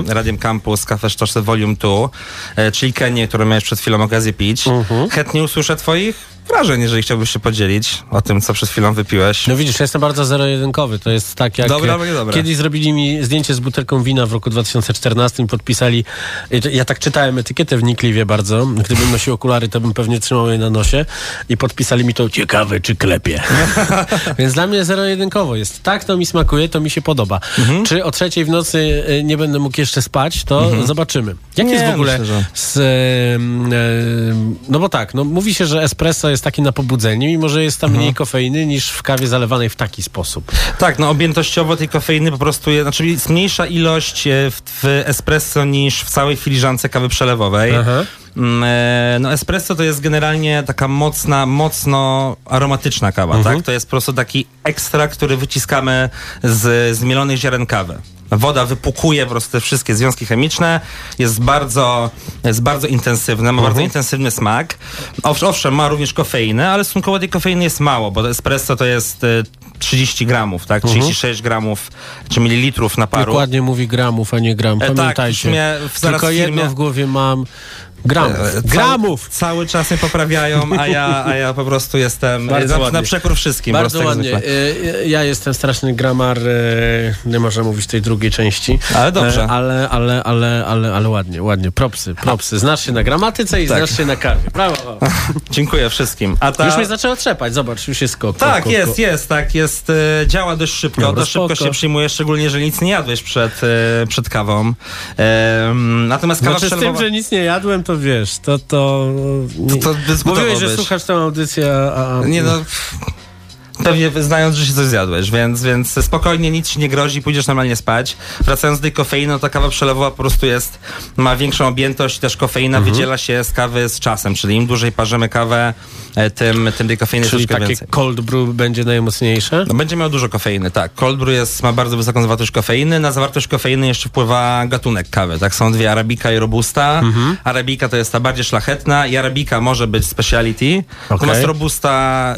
e, Radiem Campus, Cafe Sztosze Volume 2, e, czyli Kenię, którą miałeś przed chwilą okazję pić. Chętnie usłyszę twoich wrażeń, jeżeli chciałbyś się podzielić o tym, co przed chwilą wypiłeś. No widzisz, ja jestem bardzo zero-jedynkowy. To jest tak jak Dobra, dobra, kiedyś zrobili mi zdjęcie z butelką wina w roku 2014 i podpisali, ja tak czytałem etykietę wnikliwie bardzo, gdybym nosił okulary, to bym pewnie trzymał je na nosie i podpisali mi to ciekawe czy klepie. Więc dla mnie zero-jedynkowo jest. Tak, to mi smakuje, to mi się podoba. Mhm. Czy o trzeciej w nocy e, nie będę mógł jeszcze spać, to zobaczymy. Jak Nie, jest w ogóle myślę, że- z... no bo tak, no mówi się, że espresso jest taki na pobudzenie, mimo że jest tam Mhm. mniej kofeiny niż w kawie zalewanej w taki sposób. Tak, no objętościowo tej kofeiny po prostu jest, znaczy jest mniejsza ilość e, w, w espresso niż w całej filiżance kawy przelewowej. Aha. Mm, e, No espresso to jest generalnie taka mocna, mocno aromatyczna kawa, tak? To jest po prostu taki ekstrakt, który wyciskamy z zmielonych ziaren kawy. Woda wypukuje po prostu te wszystkie związki chemiczne, jest bardzo, jest bardzo intensywne, ma bardzo intensywny smak. Owsz- Owszem, ma również kofeinę, ale stosunkowo tej kofeiny jest mało, bo espresso to jest e, 30 gramów, tak? 36 gramów czy mililitrów naparu. Dokładnie mówi gramów, a nie gram. E, tak, Pamiętajcie. już mnie w- Tylko w jedno w głowie mam. Gramów. E, Gramów! Cały, cały czas mnie poprawiają, a ja, a ja po prostu jestem Bardzo na, ładnie. na przekór wszystkim. Bardzo ładnie. zwykle. E, Ja jestem straszny gramar, e, nie można mówić tej drugiej części. Ale dobrze. E, Ale, ale, ale, ale, ale ładnie, ładnie. Propsy, propsy. Znasz się na gramatyce i Tak. znasz się na kawie. Brawo. Dziękuję wszystkim. A ta... Już mnie zaczęło trzepać, zobacz, już jest skok. Tak, kok, jest, kok. jest, tak, jest. e, Działa dość szybko, Dobra, dość szybko się przyjmuje, szczególnie jeżeli nic nie jadłeś przed, e, przed kawą. E, natomiast kawa Znaczy z tym, że nic nie jadłem, to wiesz, to... to, nie- to dyskutowałbyś. Mówiłeś, że słuchasz tę audycję, a... a Nie no... pff, Pewnie znając, że się coś zjadłeś, więc, więc spokojnie, nic ci nie grozi, pójdziesz normalnie spać. Wracając do tej kofeiny, no to kawa przelewowa po prostu jest, ma większą objętość, też kofeina Mhm. wydziela się z kawy z czasem, czyli im dłużej parzymy kawę, e, tym, tym tej kofeiny Czyli troszkę takie cold brew będzie najmocniejsze? No, będzie miał dużo kofeiny, tak. Cold brew jest, ma bardzo wysoką zawartość kofeiny. Na zawartość kofeiny jeszcze wpływa gatunek kawy. Tak, są dwie Arabika i Robusta. Mhm. Arabika to jest ta bardziej szlachetna i Arabika może być speciality. Natomiast Robusta,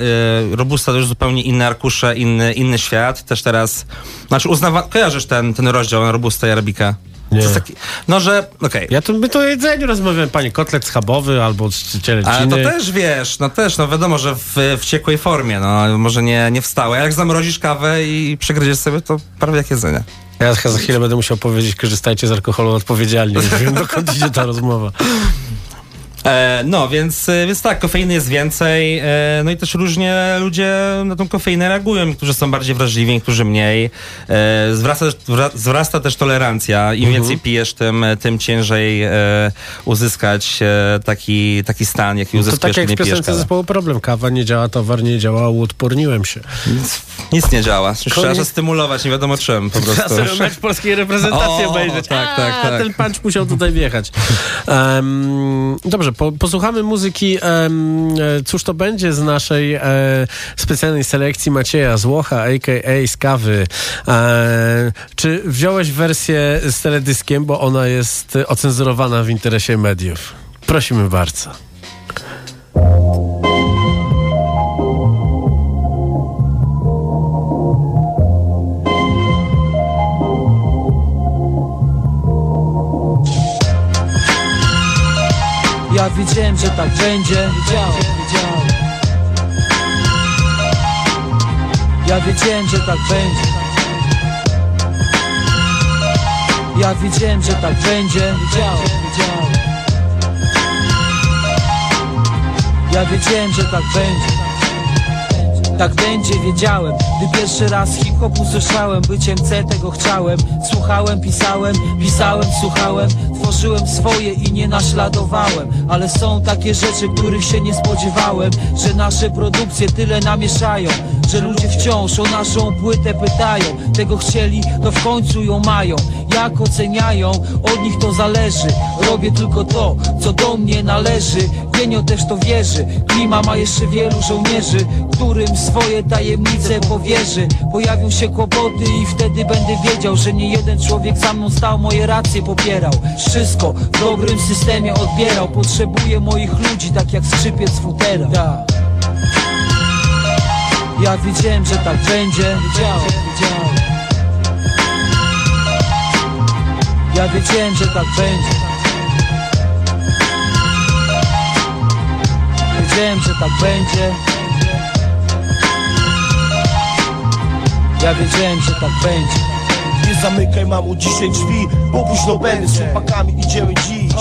y, Robusta to już zupełnie inne arkusze, inny, inny świat. Też teraz, znaczy uznawa, kojarzysz ten, ten rozdział na Robusta i Arabika? Nie. To jest taki, no, że, okej. Ja tu, my tu o jedzeniu rozmawiamy, panie, kotlet schabowy albo cielęciny. Ale to też wiesz, no też, no wiadomo, że w, w ciekłej formie, no może nie, nie w stałej. A jak zamrozisz kawę i przegryziesz sobie, to prawie jak jedzenie. Ja za chwilę będę musiał powiedzieć, korzystajcie z alkoholu odpowiedzialnie. Nie wiem, dokąd idzie ta rozmowa. E, no, więc, e, więc tak, kofeiny jest więcej, e, no i też różnie ludzie na tą kofeinę reagują. Niektórzy są bardziej wrażliwi, niektórzy mniej. Zwraca, wra, wzrasta też tolerancja. Im więcej pijesz, tym, tym ciężej uzyskać taki, taki stan, jaki To uzyskujesz, tak jak kiedy w nie pijesz kawy. zespołu Problem. Kawa nie działa, towar nie działa, uodporniłem się. Nic nie działa. Trzeba się stymulować, nie wiadomo czym po prostu. Trzeba sobie mecz polskiej reprezentacji obejrzeć. tak, tak, A, tak. Ten punch musiał tutaj wjechać. Em, dobrze, po, posłuchamy muzyki. e, cóż to będzie z naszej e, specjalnej selekcji Macieja Złocha, a.k.a. z kawy. E, czy wziąłeś wersję z teledyskiem, bo ona jest ocenzurowana w interesie mediów? Prosimy bardzo. Ja wiedziałem, że tak będzie. Ja wiedziałem, że tak będzie. Ja wiedziałem, że tak będzie. Ja wiedziałem, że tak będzie tak będzie, wiedziałem. Gdy pierwszy raz hip-hop usłyszałem Byciem C tego chciałem. Słuchałem, pisałem, pisałem, słuchałem. Tworzyłem swoje i nie naśladowałem. Ale są takie rzeczy, których się nie spodziewałem Że nasze produkcje tyle namieszają Że ludzie wciąż o naszą płytę pytają. Tego chcieli, to w końcu ją mają. Jak oceniają, od nich to zależy. Robię tylko to, co do mnie należy. Genio też to wierzy. Klima ma jeszcze wielu żołnierzy Którym swoje tajemnice powierzy Pojawią się kłopoty i wtedy będę wiedział Że nie jeden człowiek za mną stał, moje racje popierał. Wszystko w dobrym systemie odbierał. Potrzebuję moich ludzi, tak jak skrzypiec futera Tak. Ja wiedziałem, że tak będzie. Wiedziałem, wiedziałem Ja wiedziałem, że tak będzie. Wiedziałem, że tak będzie Ja wiedziałem, że tak będzie. Nie zamykaj mamu dzisiaj drzwi, bo późno będę. Z chłopakami idziemy dziś.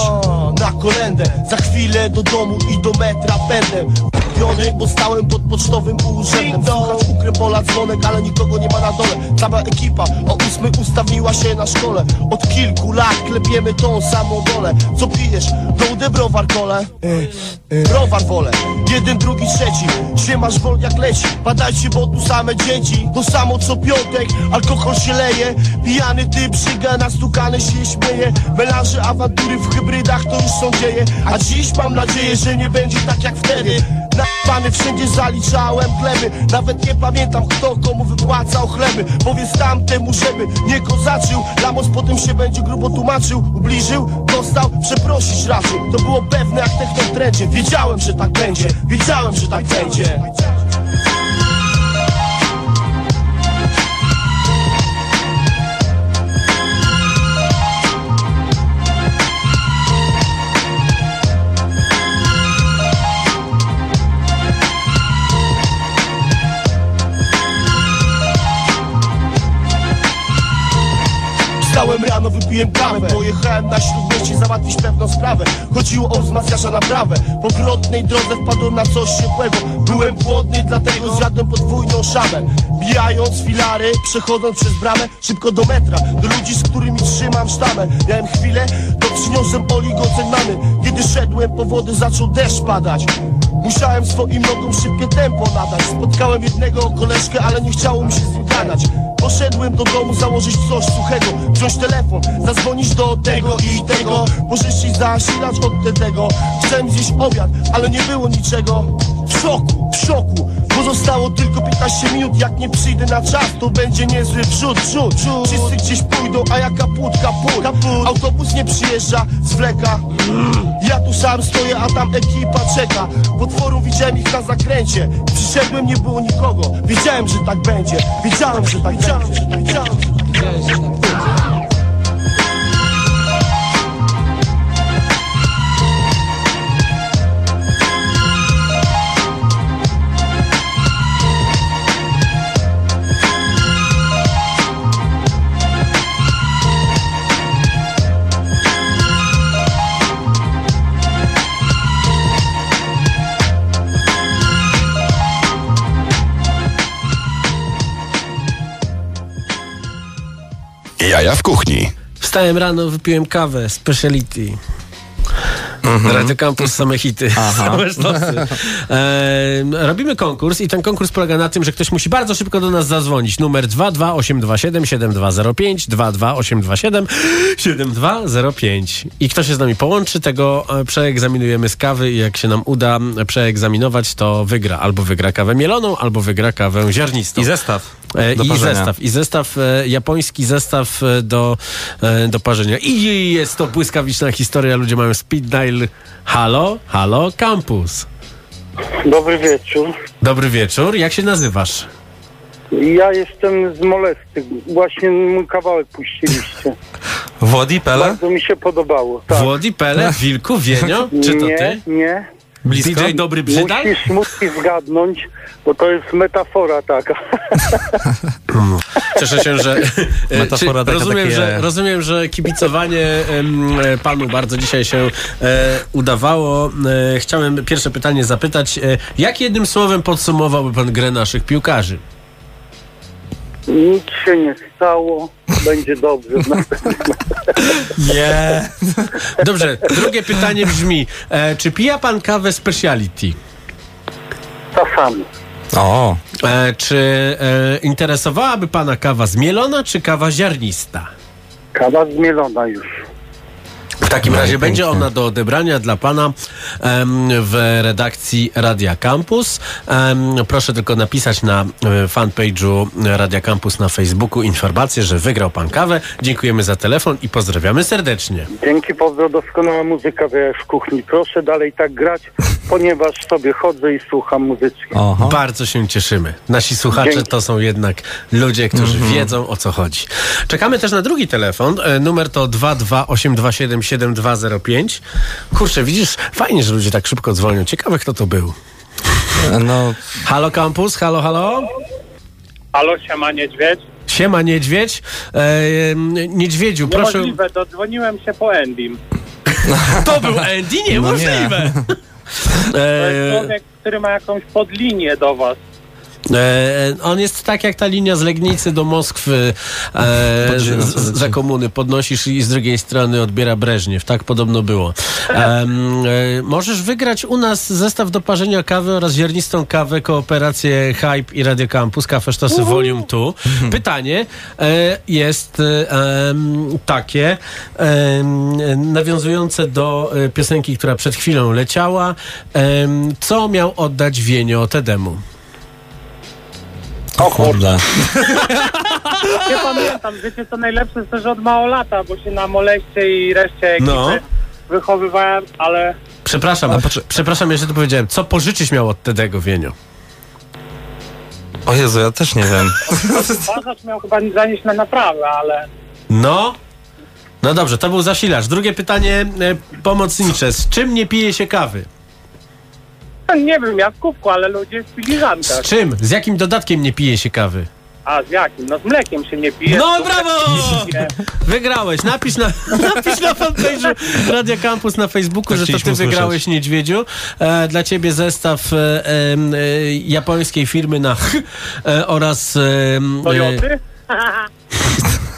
Na kolendę Za chwilę do domu i do metra pędem Bo stałem pod pocztowym urzędem Słuchać ukrepola dzwonek, ale nikogo nie ma na dole. Cała ekipa o ósmej ustawiła się na szkole. Od kilku lat klepiemy tą samą dolę Co pijesz? Gołdę browar kole? Browar wolę, jeden, drugi, trzeci. Siemasz wol jak leci, badajcie, bo tu same dzieci. To samo co piątek, alkohol się leje. Pijany typ szyga, nastukany się śmieje. Melanże, awantury w hybrydach to już są dzieje. A dziś mam nadzieję, że nie będzie tak jak wtedy Napany wszędzie zaliczałem gleby Nawet nie pamiętam kto komu wypłacał chleby. Powiedz tamtemu, żeby nie kozaczył. Lamos potem się będzie grubo tłumaczył. Ubliżył, dostał, przeprosić raczył. To było pewne jak techno w trendzie Wiedziałem, że tak będzie, wiedziałem, że tak będzie Wstałem rano, wypiłem kawę. Pojechałem na śródmieście załatwić pewną sprawę. Chodziło o wzmacniacza naprawę Po wrotnej drodze wpadłem na coś ciepłego. Byłem głodny, dlatego zjadłem podwójną szamę Bijając filary, przechodząc przez bramę Szybko do metra, do ludzi, z którymi trzymam sztamę Miałem chwilę, to przyniosłem oligocenany Kiedy szedłem po wodę, zaczął deszcz padać. Musiałem swoim nogom szybkie tempo nadać. Spotkałem jednego koleżkę, ale nie chciało mi się z nim Poszedłem do domu założyć coś suchego. Wziąć telefon, zadzwonić do tego i tego. Pożyczyć zasilacz od tego. Chciałem zjeść obiad, ale nie było niczego W szoku, w szoku Pozostało tylko 15 minut. Jak nie przyjdę na czas, to będzie niezły wrzut, wrzut Wszyscy gdzieś pójdą, a ja kaput, kaput, kaput. Autobus nie przyjeżdża, zwleka Ja tu sam stoję, a tam ekipa czeka. Potworu widziałem ich na zakręcie. Przyszedłem, nie było nikogo. Wiedziałem, że tak będzie. Wiedziałem, że tak będzie. Wiedziałem, że tak będzie Jaja w kuchni. Wstałem rano, wypiłem kawę, speciality. Radio Campus, same hity. Same. E, robimy konkurs i ten konkurs polega na tym, że ktoś musi bardzo szybko do nas zadzwonić. Numer 22827 7205 22827 7205. I kto się z nami połączy, tego e, przeegzaminujemy z kawy i jak się nam uda przeegzaminować, to wygra. Albo wygra kawę mieloną, albo wygra kawę ziarnistą. I zestaw. E, I parzenia. zestaw, i zestaw, e, japoński zestaw e, do, e, do parzenia. I jest to błyskawiczna historia, ludzie mają speed dial. Halo, halo, campus. Dobry wieczór. Dobry wieczór, jak się nazywasz? Ja jestem z Molesty. Właśnie mój kawałek puściliście. Włodi, Pele? Bardzo mi się podobało. Tak. Włodi, Pele, Wilku, Wienio? Czy to nie, ty? nie. Blisko? DJ Dobry Brzydal? Musisz, musisz zgadnąć, bo to jest metafora taka. Cieszę się, że. e, Metafora taka, rozumiem, takie- że, rozumiem, że kibicowanie em, e, panu bardzo dzisiaj się e, udawało. E, chciałem pierwsze pytanie zapytać. E, jak jednym słowem podsumowałby pan grę naszych piłkarzy? Nic się nie stało, będzie dobrze. Nie. Dobrze, drugie pytanie brzmi, e, czy pija pan kawę speciality? Czasami. O, E, czy e, interesowałaby pana kawa zmielona, czy kawa ziarnista? Kawa zmielona już. W takim razie będzie ona do odebrania dla pana em, w redakcji Radia Campus. Em, proszę tylko napisać na e, fanpage'u Radia Campus na Facebooku informację, że wygrał pan kawę. Dziękujemy za telefon i pozdrawiamy serdecznie. Dzięki, pozdro, doskonała muzyka w kuchni. Proszę dalej tak grać, ponieważ sobie chodzę i słucham muzyczki. oho. Bardzo się cieszymy. Nasi słuchacze Dzięki. to są jednak ludzie, którzy Mhm. wiedzą o co chodzi. Czekamy też na drugi telefon. E, Numer to 228277205. Kurczę, widzisz, fajnie, że ludzie tak szybko dzwonią. Ciekawe, kto to był. No, Halo Campus, halo, halo. Halo, siema niedźwiedź. Siema Niedźwiedź. E, niedźwiedziu, proszę. Niemożliwe, dodzwoniłem się po Endym. To był Andy? Niemożliwe. To jest E, człowiek, który ma jakąś podlinię do was. E, on jest tak jak ta linia z Legnicy do Moskwy e, z, z, za komuny podnosisz i z drugiej strony odbiera Breżniew. Tak podobno było. E, możesz wygrać u nas zestaw do parzenia kawy oraz ziarnistą kawę, kooperację Hype i Radio Campus, Kafe Sztosy Volume 2. Pytanie e, jest e, takie, nawiązujące do e, piosenki, która przed chwilą leciała. Co miał oddać Wienio Tedemu? O kurde. Nie pamiętam, wiecie co najlepsze jest też od mało lata, bo się na moleście i reszcie ekipy No. wychowywałem, ale Przepraszam, przepraszam, jeszcze to powiedziałem. Co pożyczyć miał od Tedego Wienio? O Jezu, ja też nie wiem. Barzacz miał chyba zanieść na naprawę, ale No. No dobrze, to był zasilacz. Drugie pytanie e, pomocnicze. Z czym nie pije się kawy? No, nie wiem, ja w kubku, ale ludzie w Z filiżankach. czym? Z jakim dodatkiem nie pije się kawy? A z jakim? No z mlekiem się nie pije. No Z brawo! Wygrałeś. Napisz na, napisz na fanpage'u Radia Campus na Facebooku, Tak że to ty wygrałeś niedźwiedziu. E, dla ciebie zestaw e, e, japońskiej firmy na ch, e, oraz e, Toyoty?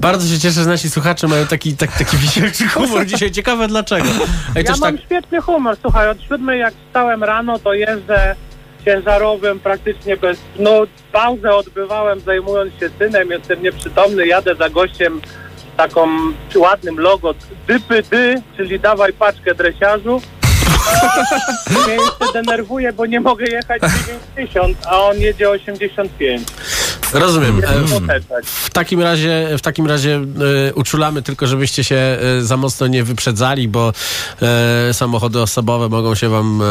Bardzo się cieszę, że nasi słuchacze mają taki, tak, taki wisielczy humor dzisiaj. Ciekawe dlaczego. Ej, Ja mam tak, świetny humor. Słuchaj, od siódmej jak wstałem rano, to jeżdżę ciężarowym praktycznie bez... No, pauzę odbywałem zajmując się synem, jestem nieprzytomny, jadę za gościem taką ładnym logo dypy dy, czyli dawaj paczkę dresiarzu. Mnie jeszcze denerwuje, bo nie mogę jechać 90, a on jedzie 85. rozumiem. E, Jest w, takim razie, w takim razie e, uczulamy tylko, żebyście się e, za mocno nie wyprzedzali, bo samochody osobowe mogą się wam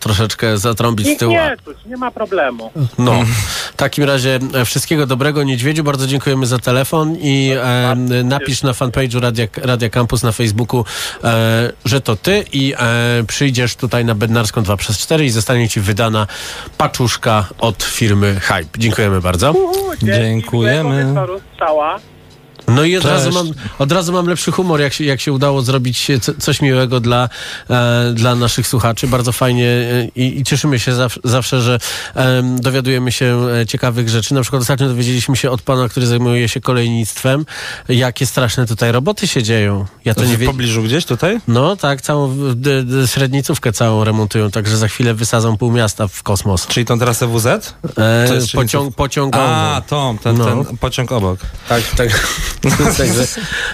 troszeczkę zatrąbić z tyłu. nie nie ma problemu. No, w takim razie wszystkiego dobrego Niedźwiedziu, bardzo dziękujemy za telefon i napisz na fanpage'u Radia, Radia Campus na Facebooku, że to ty i przyjdziesz tutaj na Bednarską 2 przez 4 i zostanie ci wydana paczuszka od firmy Hype. Dziękujemy bardzo. Uhu, dzięki, Dziękujemy. No i od Cześć. razu, mam, od razu mam lepszy humor, jak się, jak się udało zrobić co, coś miłego dla, e, dla naszych słuchaczy. Bardzo fajnie e, i, i cieszymy się zaw, zawsze, że em, dowiadujemy się e, ciekawych rzeczy. Na przykład ostatnio dowiedzieliśmy się od pana, który zajmuje się kolejnictwem, jakie straszne tutaj roboty się dzieją. Ja to nie W wiem. pobliżu gdzieś tutaj? No tak, całą d, d, średnicówkę całą remontują, także za chwilę wysadzą pół miasta w kosmos. Czyli tą trasę WZ? E, To jest pociąg, pociągową. A, tą, ten, No. ten pociąg obok. Tak, tak. Także,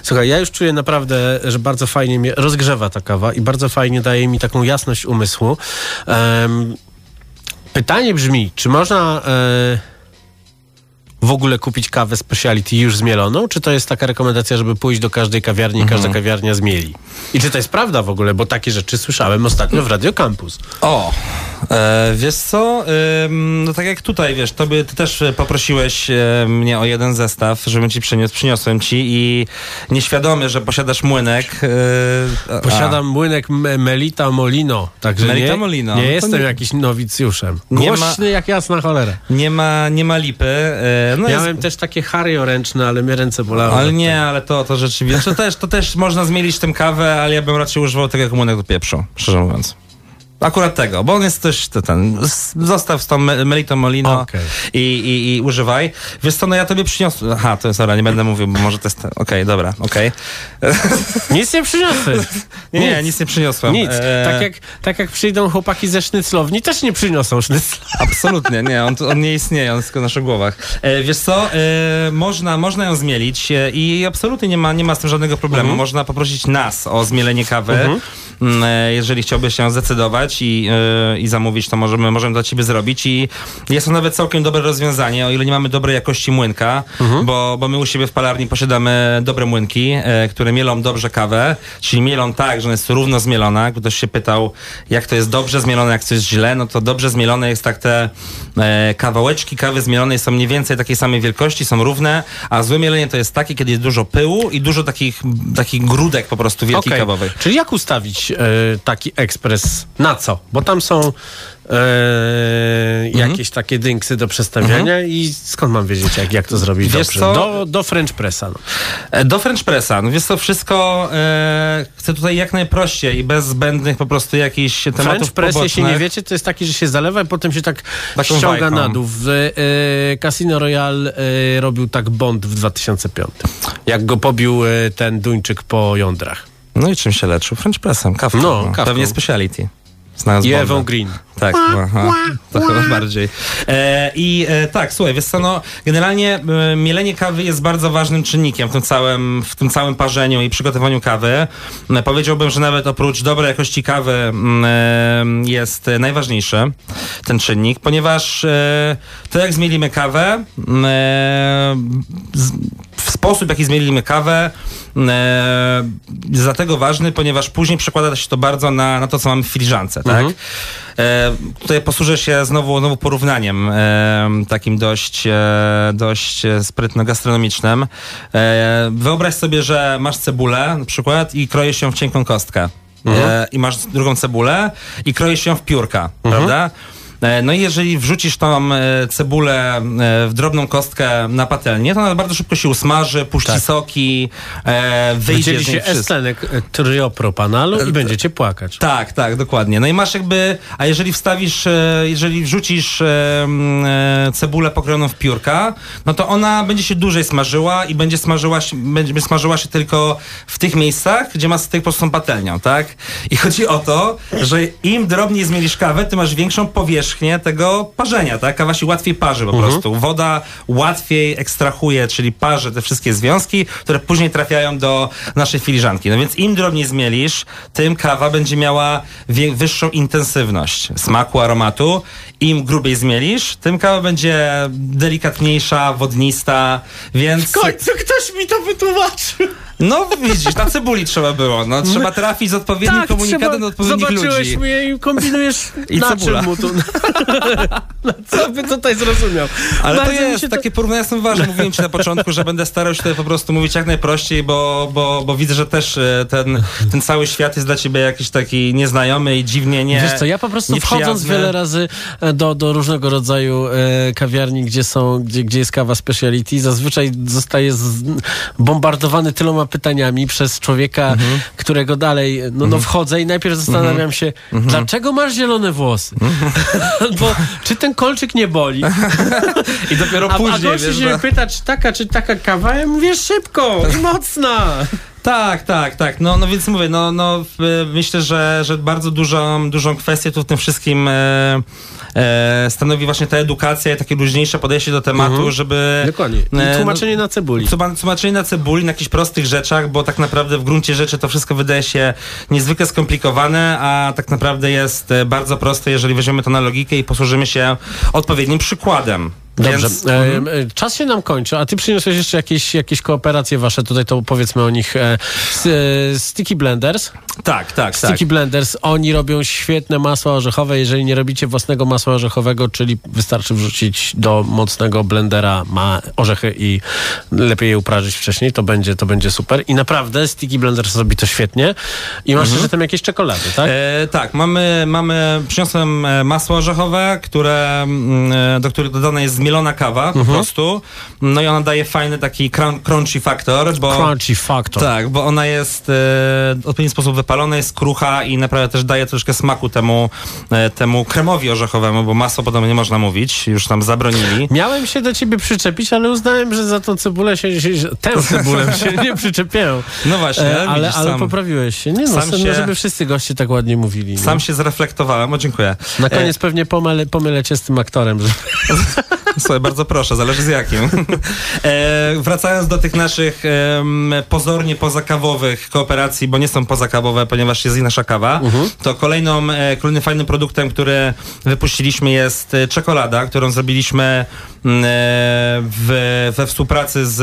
słuchaj, ja już czuję naprawdę, że bardzo fajnie mnie rozgrzewa ta kawa i bardzo fajnie daje mi taką jasność umysłu. Em, pytanie brzmi, czy można e, w ogóle kupić kawę speciality już zmieloną, czy to jest taka rekomendacja, żeby pójść do każdej kawiarni i każda kawiarnia zmieli? I czy to jest prawda w ogóle, bo takie rzeczy słyszałem ostatnio w Radio Campus. O, e, wiesz co, Ym, no tak jak tutaj, wiesz, tobie, ty też e, poprosiłeś e, mnie o jeden zestaw, żebym ci przyniósł, przyniosłem ci i nieświadomy, że posiadasz młynek. e, a- Posiadam młynek Me- Melita Molino, także Melita nie, Molino. nie To jestem nie- jakiś nowicjuszem. Nie ma- Głośny jak jasna cholera. Nie ma, nie ma lipy. No Miałem jest, też takie hario ręczne, ale mnie ręce bolały. ale nie, ale to, to rzeczywiście, to też, to też można zmielić tym kawę, ale ja bym raczej używał tego jak młynek do pieprzu, szczerze mówiąc. Akurat tego, bo on jest też ten. Zostaw z tą me- Melito Molino Okej. i, i, i używaj. Wiesz co, no ja tobie przyniosłem. Aha, to jest dobra, nie będę mówił, bo może to jest. Okej, dobra, okej. Nic nie przyniosłeś. Nie, nie, nic nie przyniosłem. Nic. E, Tak, jak, tak jak przyjdą chłopaki ze sznyclowni, też nie przyniosą sznycla. Absolutnie, nie, on, on nie istnieje, on jest tylko w naszych głowach. E, wiesz co, e, można, można ją zmielić i absolutnie nie ma, nie ma z tym żadnego problemu. Mhm. Można poprosić nas o zmielenie kawy. E, Jeżeli chciałbyś się zdecydować i, e, i zamówić, to możemy, możemy dla ciebie zrobić i jest to nawet całkiem dobre rozwiązanie, o ile nie mamy dobrej jakości młynka, Mhm. bo, bo my u siebie w palarni posiadamy dobre młynki, e, które mielą dobrze kawę, czyli mielą tak, że ona jest równo zmielona. Ktoś się pytał, jak to jest dobrze zmielone, jak to jest źle, no to dobrze zmielone jest tak te e, kawałeczki kawy zmielonej są mniej więcej takiej samej wielkości, są równe, a złe mielenie to jest takie, kiedy jest dużo pyłu i dużo takich, takich grudek po prostu wielkich Okej. kawowych. Czyli jak ustawić e, taki ekspres? Na co? Bo tam są e, Mhm. jakieś takie dynksy do przestawiania i skąd mam wiedzieć, jak, jak to zrobić Wiesz dobrze? co? Do, do French Pressa. No. E, Do French Pressa, no wiesz to wszystko chcę tutaj jak najprościej i bez zbędnych po prostu jakichś tematów French Press, jeśli pobocznych. nie wiecie, to jest taki, że się zalewa i potem się tak Taką ściąga na dół. W, Casino Royale robił tak Bond w 2005. Jak go pobił ten Duńczyk po jądrach. No i czym się leczył? French Pressem, kawką. No, No, kawką. Pewnie speciality. Znalazł I. Ewą Green. Tak, aha, to chyba bardziej. E, I e, tak, słuchaj, wiesz co, no, generalnie e, mielenie kawy jest bardzo ważnym czynnikiem w tym całym, w tym całym parzeniu i przygotowaniu kawy. E, powiedziałbym, że nawet oprócz dobrej jakości kawy mm, e, jest e, najważniejszy ten czynnik, ponieważ e, to jak zmielimy kawę, mm, z, w sposób, jaki zmielimy kawę, e, dlatego ważny, ponieważ później przekłada się to bardzo na, na to, co mamy w filiżance, tak? E, tutaj posłużę się znowu, znowu porównaniem e, takim dość, e, dość sprytno-gastronomicznym. E, wyobraź sobie, że masz cebulę na przykład i kroisz ją w cienką kostkę. E, I masz drugą cebulę i kroisz ją w piórka, prawda? E, No i jeżeli wrzucisz tą e, cebulę e, w drobną kostkę na patelnię, to ona bardzo szybko się usmaży, puści soki, e, wyjdzie Wydzieli z się wszystko. estlenek e, triopropanalu i będziecie płakać. Tak, tak, dokładnie. No i masz jakby, a jeżeli wstawisz, jeżeli wrzucisz cebulę pokrojoną w piórka, no to ona będzie się dłużej smażyła i będzie smażyła się, będzie smażyła się tylko w tych miejscach, gdzie ma styk po prostu patelnią, tak? I chodzi o to, że im drobniej zmielisz kawę, ty masz większą powierzchnię tego parzenia, tak? Kawa się łatwiej parzy po prostu. Woda łatwiej ekstrahuje, czyli parzy te wszystkie związki, które później trafiają do naszej filiżanki. No więc im drobniej zmielisz, tym kawa będzie miała wyższą intensywność smaku, aromatu. Im grubiej zmielisz, tym kawa będzie delikatniejsza, wodnista, więc... W końcu ktoś mi to wytłumaczył. No widzisz, na cebuli trzeba było. No, trzeba trafić z odpowiednim komunikatem do odpowiednich Tak, zobaczyłeś ludzi. mnie i kombinujesz I na cebula. czym mu tu... no, co by tutaj zrozumiał? Ale Bardzo to jest, to- takie porównania są ważne. Mówiłem ci na początku, że będę starał się tutaj po prostu mówić jak najprościej, bo, bo, bo widzę, że też e, ten, ten cały świat jest dla ciebie jakiś taki nieznajomy i dziwnie nie Wiesz co, ja po prostu wchodząc wiele razy e, do, do różnego rodzaju e, kawiarni, gdzie są, gdzie, gdzie jest kawa speciality, zazwyczaj zostaje z, bombardowany tyloma pytaniami przez człowieka, którego dalej, no, no wchodzę i najpierw zastanawiam się, dlaczego masz zielone włosy? Albo czy ten kolczyk nie boli? I dopiero A, a później, gościu wiesz, się że- pyta, czy taka, czy taka kawa? Ja mówię, szybko i mocna. Tak, tak, tak. No, no więc mówię, no, no myślę, że, że bardzo dużą, dużą kwestię tu w tym wszystkim e, e, stanowi właśnie ta edukacja i takie luźniejsze podejście do tematu, Mhm. żeby... Dokładnie. I e, tłumaczenie na cebuli. Tłuma- Tłumaczenie na cebuli, na jakichś prostych rzeczach, bo tak naprawdę w gruncie rzeczy to wszystko wydaje się niezwykle skomplikowane, a tak naprawdę jest e, bardzo proste, jeżeli weźmiemy to na logikę i posłużymy się odpowiednim przykładem. Dobrze, Więc, e, mhm. e, czas się nam kończy, a ty przyniosłeś jeszcze jakieś, jakieś kooperacje wasze, tutaj to powiedzmy o nich. E, Sticky Blenders. Tak, tak, Sticky tak. Blenders, oni robią świetne masła orzechowe. Jeżeli nie robicie własnego masła orzechowego, czyli wystarczy wrzucić do mocnego blendera ma orzechy i lepiej je uprażyć wcześniej, to będzie, to będzie super. I naprawdę Sticky Blenders robi to świetnie. I masz jeszcze tam jakieś czekolady, tak? E, tak, mamy, mamy, przyniosłem masło orzechowe, które, mm, do których dodane jest zmielone mielona kawa po prostu. No i ona daje fajny taki crun- crunchy faktor, bo... Crunchy factor. Tak, bo ona jest e, w odpowiedni sposób wypalona, jest krucha i naprawdę też daje troszkę smaku temu, e, temu kremowi orzechowemu, bo masło podobno nie można mówić, już tam zabronili. Miałem się do ciebie przyczepić, ale uznałem, że za tą cebulę się, się tę cebulę się nie przyczepię. No właśnie, E, ale, ale sam- poprawiłeś się. Nie no, sam no, się- żeby wszyscy goście tak ładnie mówili. Sam nie? się zreflektowałem, o dziękuję. Na koniec pewnie pomylę, pomylę cię z tym aktorem. Że... Słuchaj, bardzo proszę, zależy z jakim. e, wracając do tych naszych em, pozornie pozakawowych kooperacji, bo nie są pozakawowe, ponieważ jest i nasza kawa, to kolejną, e, kolejnym fajnym produktem, który wypuściliśmy jest e, czekolada, którą zrobiliśmy mm, e, w, we współpracy z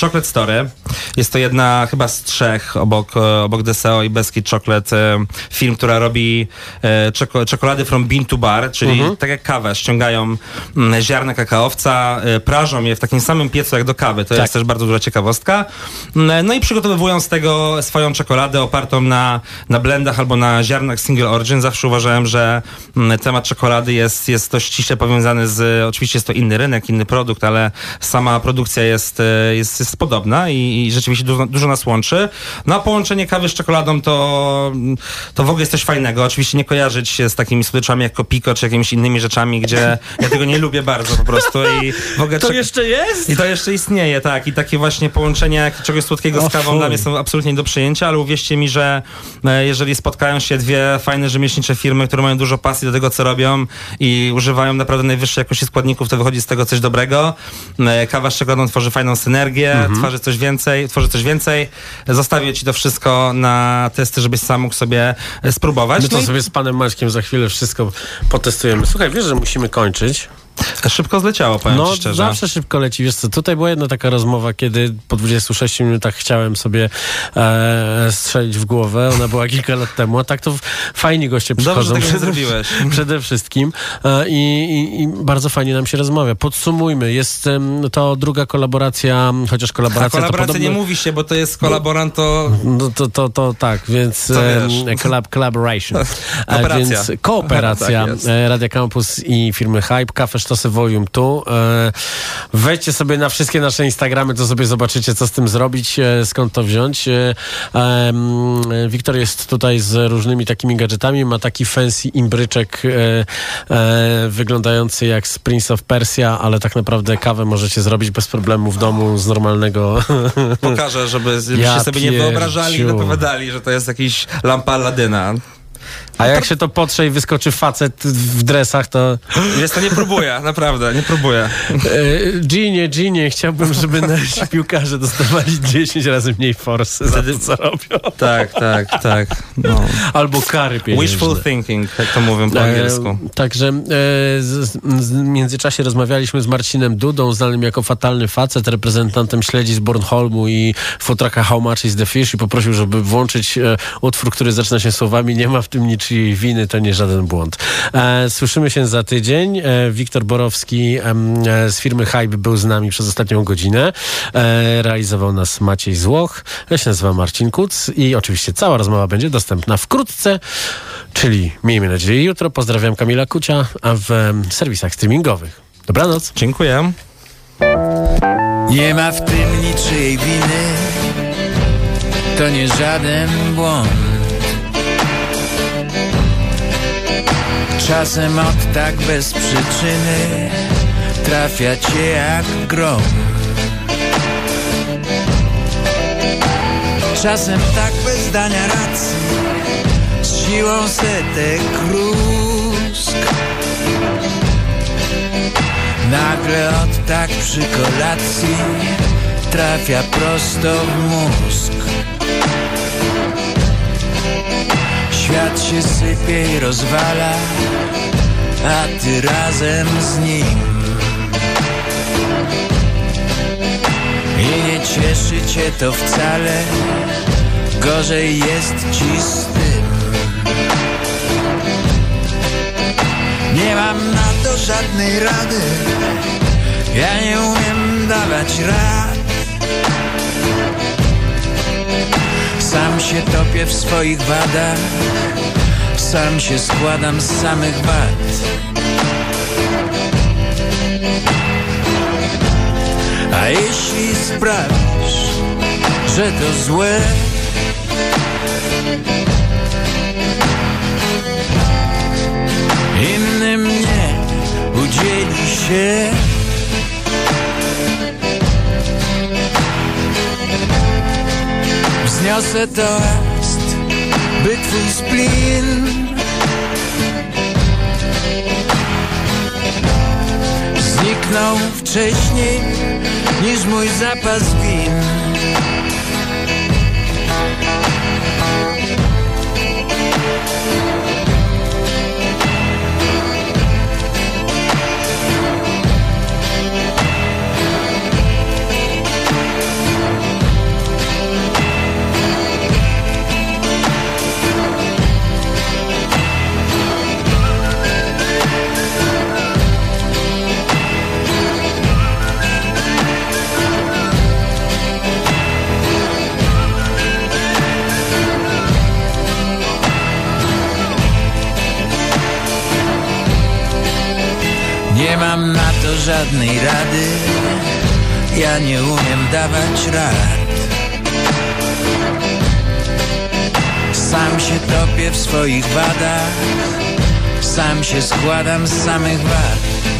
Chocolate Story. Jest to jedna chyba z trzech obok, obok DSO i Beskid Chocolate firm, która robi czeko, czekolady from bean to bar, czyli tak jak kawę, ściągają mm, ziarna kakaowca, e, prażą je w takim samym piecu jak do kawy. To jest też bardzo duża ciekawostka. Mm, No i przygotowują z tego swoją czekoladę opartą na, na blendach albo na ziarnach single origin. Zawsze uważałem, że mm, temat czekolady jest, jest dość ściśle powiązany z, oczywiście jest to inny rynek, inny produkt, ale sama produkcja jest, e, jest, jest podobna i, i rzeczywiście dużo, dużo nas łączy. No a połączenie kawy z czekoladą to, to w ogóle jest coś fajnego. Oczywiście nie kojarzyć się z takimi słodyczami jak Kopiko czy jakimiś innymi rzeczami, gdzie ja tego nie lubię bardzo po prostu i w ogóle To czek- jeszcze jest? i to jeszcze istnieje, tak. I takie właśnie połączenia czegoś słodkiego z kawą fuj. dla mnie są absolutnie nie do przyjęcia, ale uwierzcie mi, że e, jeżeli spotkają się dwie fajne rzemieślnicze firmy, które mają dużo pasji do tego, co robią i używają naprawdę najwyższej jakości składników, to wychodzi z tego coś dobrego. E, Kawa z czekoladą tworzy fajną synergię, Mhm. tworzy coś więcej, tworzy coś więcej. Zostawię ci to wszystko na testy, żebyś sam mógł sobie e, spróbować. My to No i sobie z panem Maćkiem za chwilę wszystko potestujemy. Słuchaj, wiesz, że musimy kończyć. Szybko zleciało, powiem No, ci szczerze. zawsze szybko leci. Wiesz co, tutaj była jedna taka rozmowa, kiedy po 26 minutach chciałem sobie e, strzelić w głowę. Ona była kilka lat temu, a tak to fajni goście Dobrze, przychodzą. że tego nie przede- zrobiłeś. Przede wszystkim. E, i, i, bardzo fajnie nam się rozmawia. Podsumujmy. Jest to druga kolaboracja, chociaż kolaboracja kolaboracja podobno... nie mówi się, bo to jest kolaborant, to No to, to, to tak, więc wiesz? collab, collaboration. E, Kooperacja. Więc kooperacja Tak e, Radia Campus i firmy Hype, Cafe Sztosy Volume 2. E, Wejdźcie sobie na wszystkie nasze Instagramy, to sobie zobaczycie, co z tym zrobić, e, skąd to wziąć. E, Wiktor jest tutaj z różnymi takimi gadżetami, ma taki fancy imbryczek wyglądający jak z Prince of Persia, ale tak naprawdę kawę możecie zrobić bez problemu w domu z normalnego pokażę, żeby, żebyście Ja sobie nie wyobrażali i pierdziu. dopowiadali, że to jest jakiś lampa Aladyna. A jak się to potrze i wyskoczy facet w dresach, to... Wiesz, to nie próbuję, naprawdę, nie próbuję. E, Ginie, Ginie, chciałbym, żeby nasi piłkarze dostawali 10 razy mniej forsy za to, co robią. Tak, tak, tak. No. Albo kary pieniężne. Wishful thinking, jak to mówią po angielsku. E, także e, z, z, w międzyczasie rozmawialiśmy z Marcinem Dudą, znanym jako fatalny facet, reprezentantem śledzi z Bornholmu i futraka How Much is the Fish i poprosił, żeby włączyć e, utwór, który zaczyna się słowami nie ma w tym niczyjej winy, to nie żaden błąd. E, słyszymy się za tydzień. E, Wiktor Borowski e, z firmy Hype był z nami przez ostatnią godzinę. E, realizował nas Maciej Złoch. Ja się nazywam Marcin Kuc i oczywiście cała rozmowa będzie dostępna wkrótce, czyli miejmy nadzieję jutro. Pozdrawiam Kamila Kucia, a w serwisach streamingowych. Dobranoc. Dziękuję. Nie ma w tym niczyjej winy, to nie żaden błąd. Czasem od tak bez przyczyny trafia cię jak grom. Czasem tak bez dania racji, z siłą setek krusk. Nagle od tak przy kolacji trafia prosto w mózg. Świat się sypie i rozwala, a ty razem z nim. I nie cieszy cię to wcale, gorzej jest ci z tym. Nie mam na to żadnej rady Ja nie umiem dawać rad Sam się topię w swoich wadach. Sam się składam z samych wad. A jeśli sprawisz, że to złe Innym nie udzieli się. Wzniosę toast, by twój splin Zniknął wcześniej niż mój zapas win Nie mam na to żadnej rady. Ja nie umiem dawać rad. Sam się topię w swoich wadach. Sam się składam z samych wad